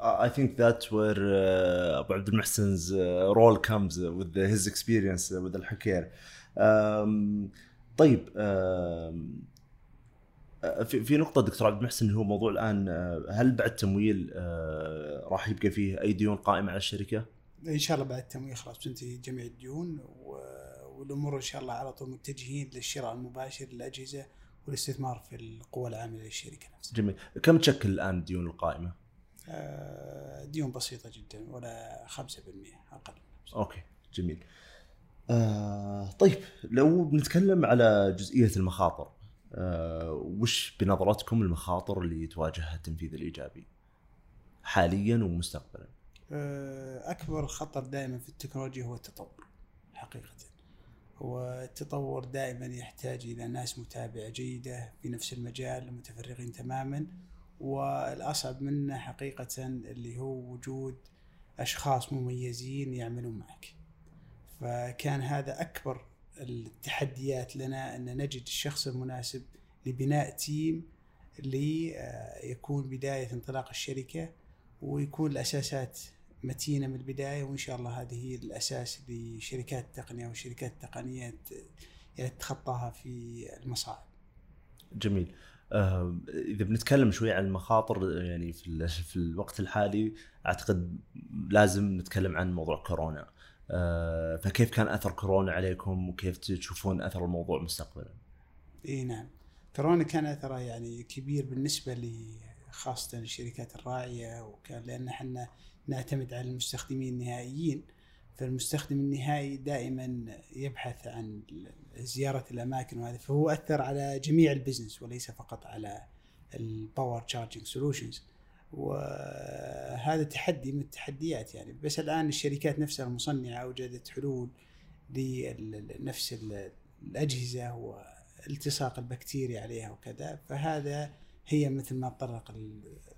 I I think that's where uh, Abu Abdul Muhsin's uh, role comes with his experience with الحكير. Um, طيب um, في في نقطة دكتور عبد المحسن هو موضوع الآن uh, هل بعد تمويل uh, راح يبقى فيه أي ديون قائمة على الشركة؟ إن شاء الله بعد التمويل خلاص بتنتهي جميع الديون و- والأمور إن شاء الله على طول متجهين للشراء المباشر للأجهزة والاستثمار في القوى العاملة للشركة نفسها. جميل كم تشكل الآن الديون القائمة؟ آه، ديون بسيطة جدا ولا 5% أقل. okay جميل آه طيب لو بنتكلم على جزئية المخاطر آه وش بنظرتكم المخاطر اللي تواجهها التنفيذ الإيجابي؟ حاليا ومستقبلا. آه، أكبر خطر دائما في التكنولوجيا هو التطور حقيقه. والتطور دائما يحتاج إلى ناس متابعة جيدة في نفس المجال متفرغين تماما. والأصعب منه حقيقه اللي هو وجود أشخاص مميزين يعملون معك. فكان هذا أكبر التحديات لنا أن نجد الشخص المناسب لبناء تيم ليكون بداية انطلاق الشركة ويكون الأساسات متينة من البداية وإن شاء الله هذه هي الأساس لشركات التقنية والشركات التقنية يعني تتخطاها في المصاعب. جميل. آه، إذا بنتكلم شوي عن المخاطر يعني في في الوقت الحالي أعتقد لازم نتكلم عن موضوع كورونا. آه، فكيف كان أثر كورونا عليكم وكيف تشوفون أثر الموضوع مستقبلا؟ إي نعم. كورونا كان أثره يعني كبير بالنسبة لي خاصة الشركات الراعية وكان لأن إحنا نعتمد على المستخدمين النهائيين فالمستخدم النهائي دائما يبحث عن زيارة الأماكن وهذا فهو أثر على جميع البزنس وليس فقط على ال power charging solutions وهذا تحدي من التحديات يعني. بس الآن الشركات نفسها المصنعة أوجدت حلول لنفس الأجهزة والتصاق البكتيريا عليها وكذا. فهذا هي مثل ما تطرق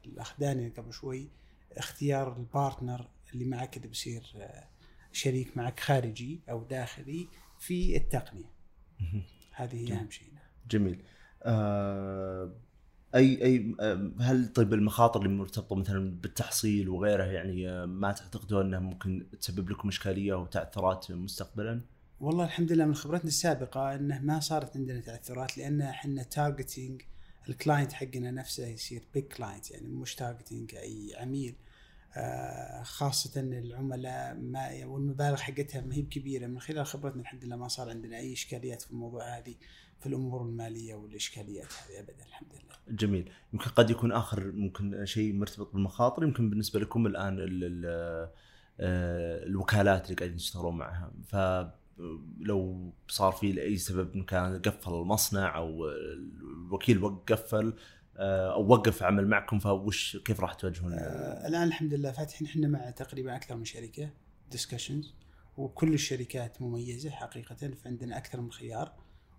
الأخ دانيال قبل شوي اختيار ال partner اللي معك اللي بيصير آه، شريك معك خارجي أو داخلي في التقنية. هذه هي أهم شيء. جميل. آه أي أي هل طيب المخاطر اللي مرتبطة مثلا بالتحصيل وغيرها يعني ما تعتقدون إنها ممكن تسبب لكم إشكالية وتعثرات مستقبلا؟ والله الحمد لله من خبرتنا السابقة إنه ما صارت عندنا تعثرات لأن إحنا targeting ال client حقنا نفسه يصير big client يعني مش targeting أي عميل. آه، خاصة العملاء ما والمبالغ حقتها ما هي بكبيرة. من خلال خبرتنا الحمد لله ما صار عندنا أي إشكاليات في الموضوع هذه. في الأمور المالية والإشكاليات هذه أبدا الحمد لله. جميل، يمكن قد يكون آخر ممكن شيء مرتبط بالمخاطر يمكن بالنسبة لكم الآن آه، الوكالات اللي قاعدين تشتغلون معها ف لو صار في لأي سبب كان قفل المصنع أو الوكيل قفل آه، أو وقف عمل معكم فوش كيف راح تواجهون؟ آه الآن الحمد لله فاتحين إحنا مع تقريبا أكثر من شركة ديسكشنز وكل الشركات مميزة حقيقه فعندنا أكثر من خيار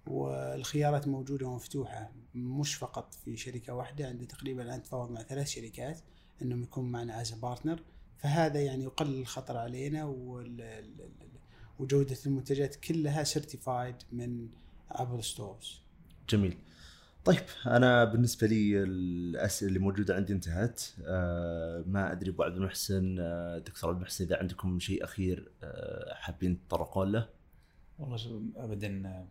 والخيارات موجودة ومفتوحة مش فقط في شركة واحدة عندنا تقريبا الآن تفاوض مع ثلاث شركات إنهم يكون معنا as partner فهذا يعني يقلل الخطر علينا وجودة المنتجات كلها certified من Apple stores. جميل. طيب أنا بالنسبة لي الأسئلة اللي موجودة عندي انتهت أه ما أدري أبو عبد المحسن أه دكتور عبد المحسن إذا عندكم شيء أخير أه حابين تطرقون له والله ابدا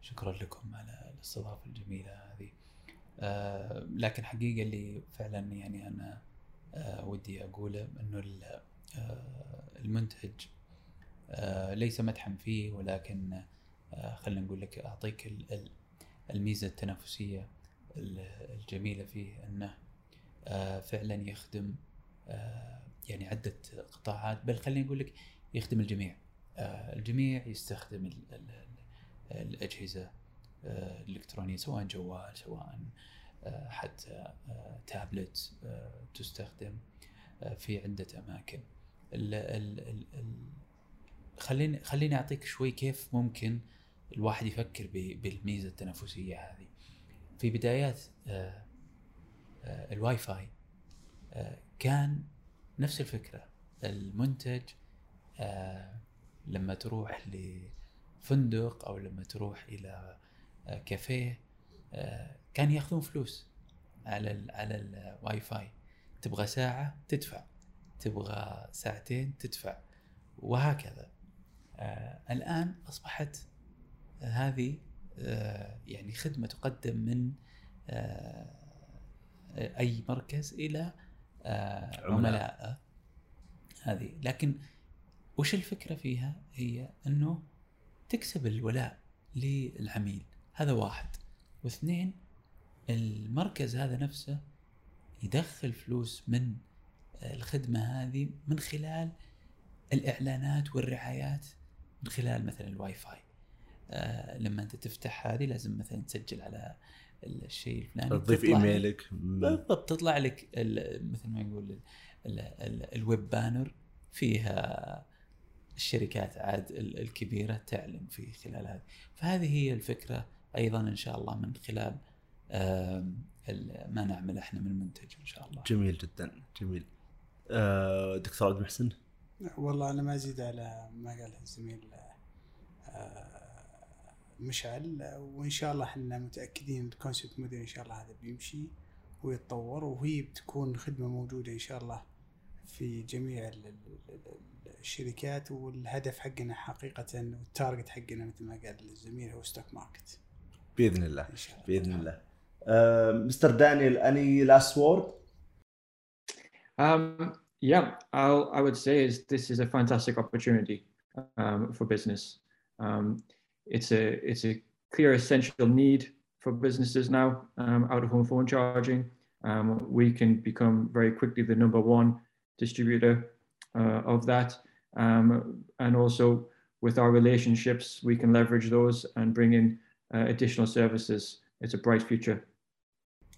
شكرا لكم على الاستضافة الجميلة هذه. أه لكن حقيقة اللي فعلا يعني أنا أه ودي أقوله إنه آه، المنتج أه ليس مدحا فيه ولكن أه خلينا نقول لك أعطيك الميزة التنافسية الجميلة فيه إنه آه، فعلا يخدم آه، يعني عدة قطاعات بل خليني أقول لك يخدم الجميع. آه، الجميع يستخدم الأجهزة الإلكترونية سواء جوال سواء حتى تابلت تستخدم في عدة أماكن. خليني خليني أعطيك شوي كيف ممكن الواحد يفكر بالميزة التنافسية هذه. في بدايات آه، آه، الواي فاي آه، كان نفس الفكرة. المنتج لما تروح لفندق أو لما تروح إلى كافيه كان ياخذون فلوس على ال على الواي فاي تبغى ساعة تدفع تبغى ساعتين تدفع وهكذا. الآن أصبحت هذه آه، يعني خدمة تقدم من آه، أي مركز إلى آه، عملاء هذه. لكن وش الفكرة فيها؟ هي أنه تكسب الولاء للعميل. هذا واحد. واثنين المركز هذا نفسه يدخل فلوس من الخدمة هذه من خلال الإعلانات والرعايات من خلال مثلا الواي فاي آه، لما أنت تفتح هذه لازم مثلا تسجل على الشيء الفلاني تضيف إيميلك. بالضبط تطلع لك مثل ما يقول ال web banner فيها الشركات عاد الكبيرة تعلن في خلال هذه فهذه هي الفكرة أيضا إن شاء الله من خلال ما نعمل إحنا من منتج إن شاء الله. جميل جدا جميل. آه، دكتور عبد المحسن؟ والله أنا ما أزيد على ما قاله الزميل آه، مشعل وإن شاء الله إحنا متأكدين ال concept model إن شاء الله هذا بيمشي ويتطور وهي بتكون خدمة موجودة إن شاء الله في جميع الشركات والهدف حقنا حقيقه وال target حقنا مثل ما قال الزميل هو stock market باذن الله إن شاء الله. باذن الله مستر دانيال اني لاست وورد Um, yeah, I'll, I would say is this is a fantastic opportunity um, for business. Um, it's a it's a clear essential need for businesses now. Um, out of home phone charging, um, we can become very quickly the number one distributor uh, of that, um, and also with our relationships, we can leverage those and bring in uh, additional services. It's a bright future.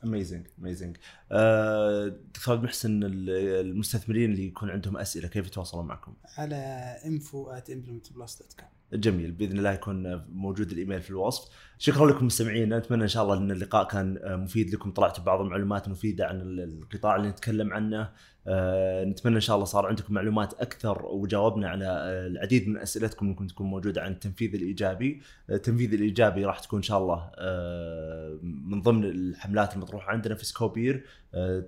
اميزنج اميزنج آه، دكتور عبد المحسن المستثمرين اللي يكون عندهم اسئله كيف يتواصلون معكم؟ على info@implementplus.com جميل بإذن الله يكون موجود الإيميل في الوصف. شكرا لكم مستمعينا نتمنى إن شاء الله إن اللقاء كان مفيد لكم طلعتوا ببعض المعلومات المفيده عن القطاع اللي نتكلم عنه. آه، نتمنى إن شاء الله صار عندكم معلومات أكثر وجاوبنا على العديد من أسئلتكم ممكن تكون موجودة عن التنفيذ الإيجابي. التنفيذ الإيجابي راح تكون إن شاء الله آه، من ضمن الحملات المطروحة عندنا في سكوبير.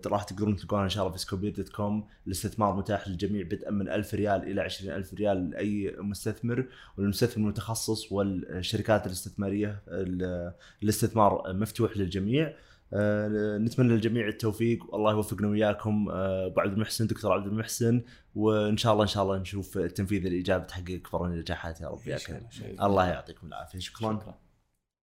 راح تقدرون تلقونها إن شاء الله في سكوبير dot com. الاستثمار متاح للجميع بدءا من 1000 ريال إلى 20000 ريال لأي مستثمر والمستثمر المتخصص والشركات الاستثمارية الاستثمار مفتوح للجميع. آه، نتمنى للجميع التوفيق. والله يوفقنا وياكم أبو عبد المحسن دكتور عبد المحسن وإن شاء الله إن شاء الله نشوف التنفيذ الايجابي تحقق اكبر النجاحات يا رب يا كريم. الله يعطيكم العافية. شكرا, شكرا.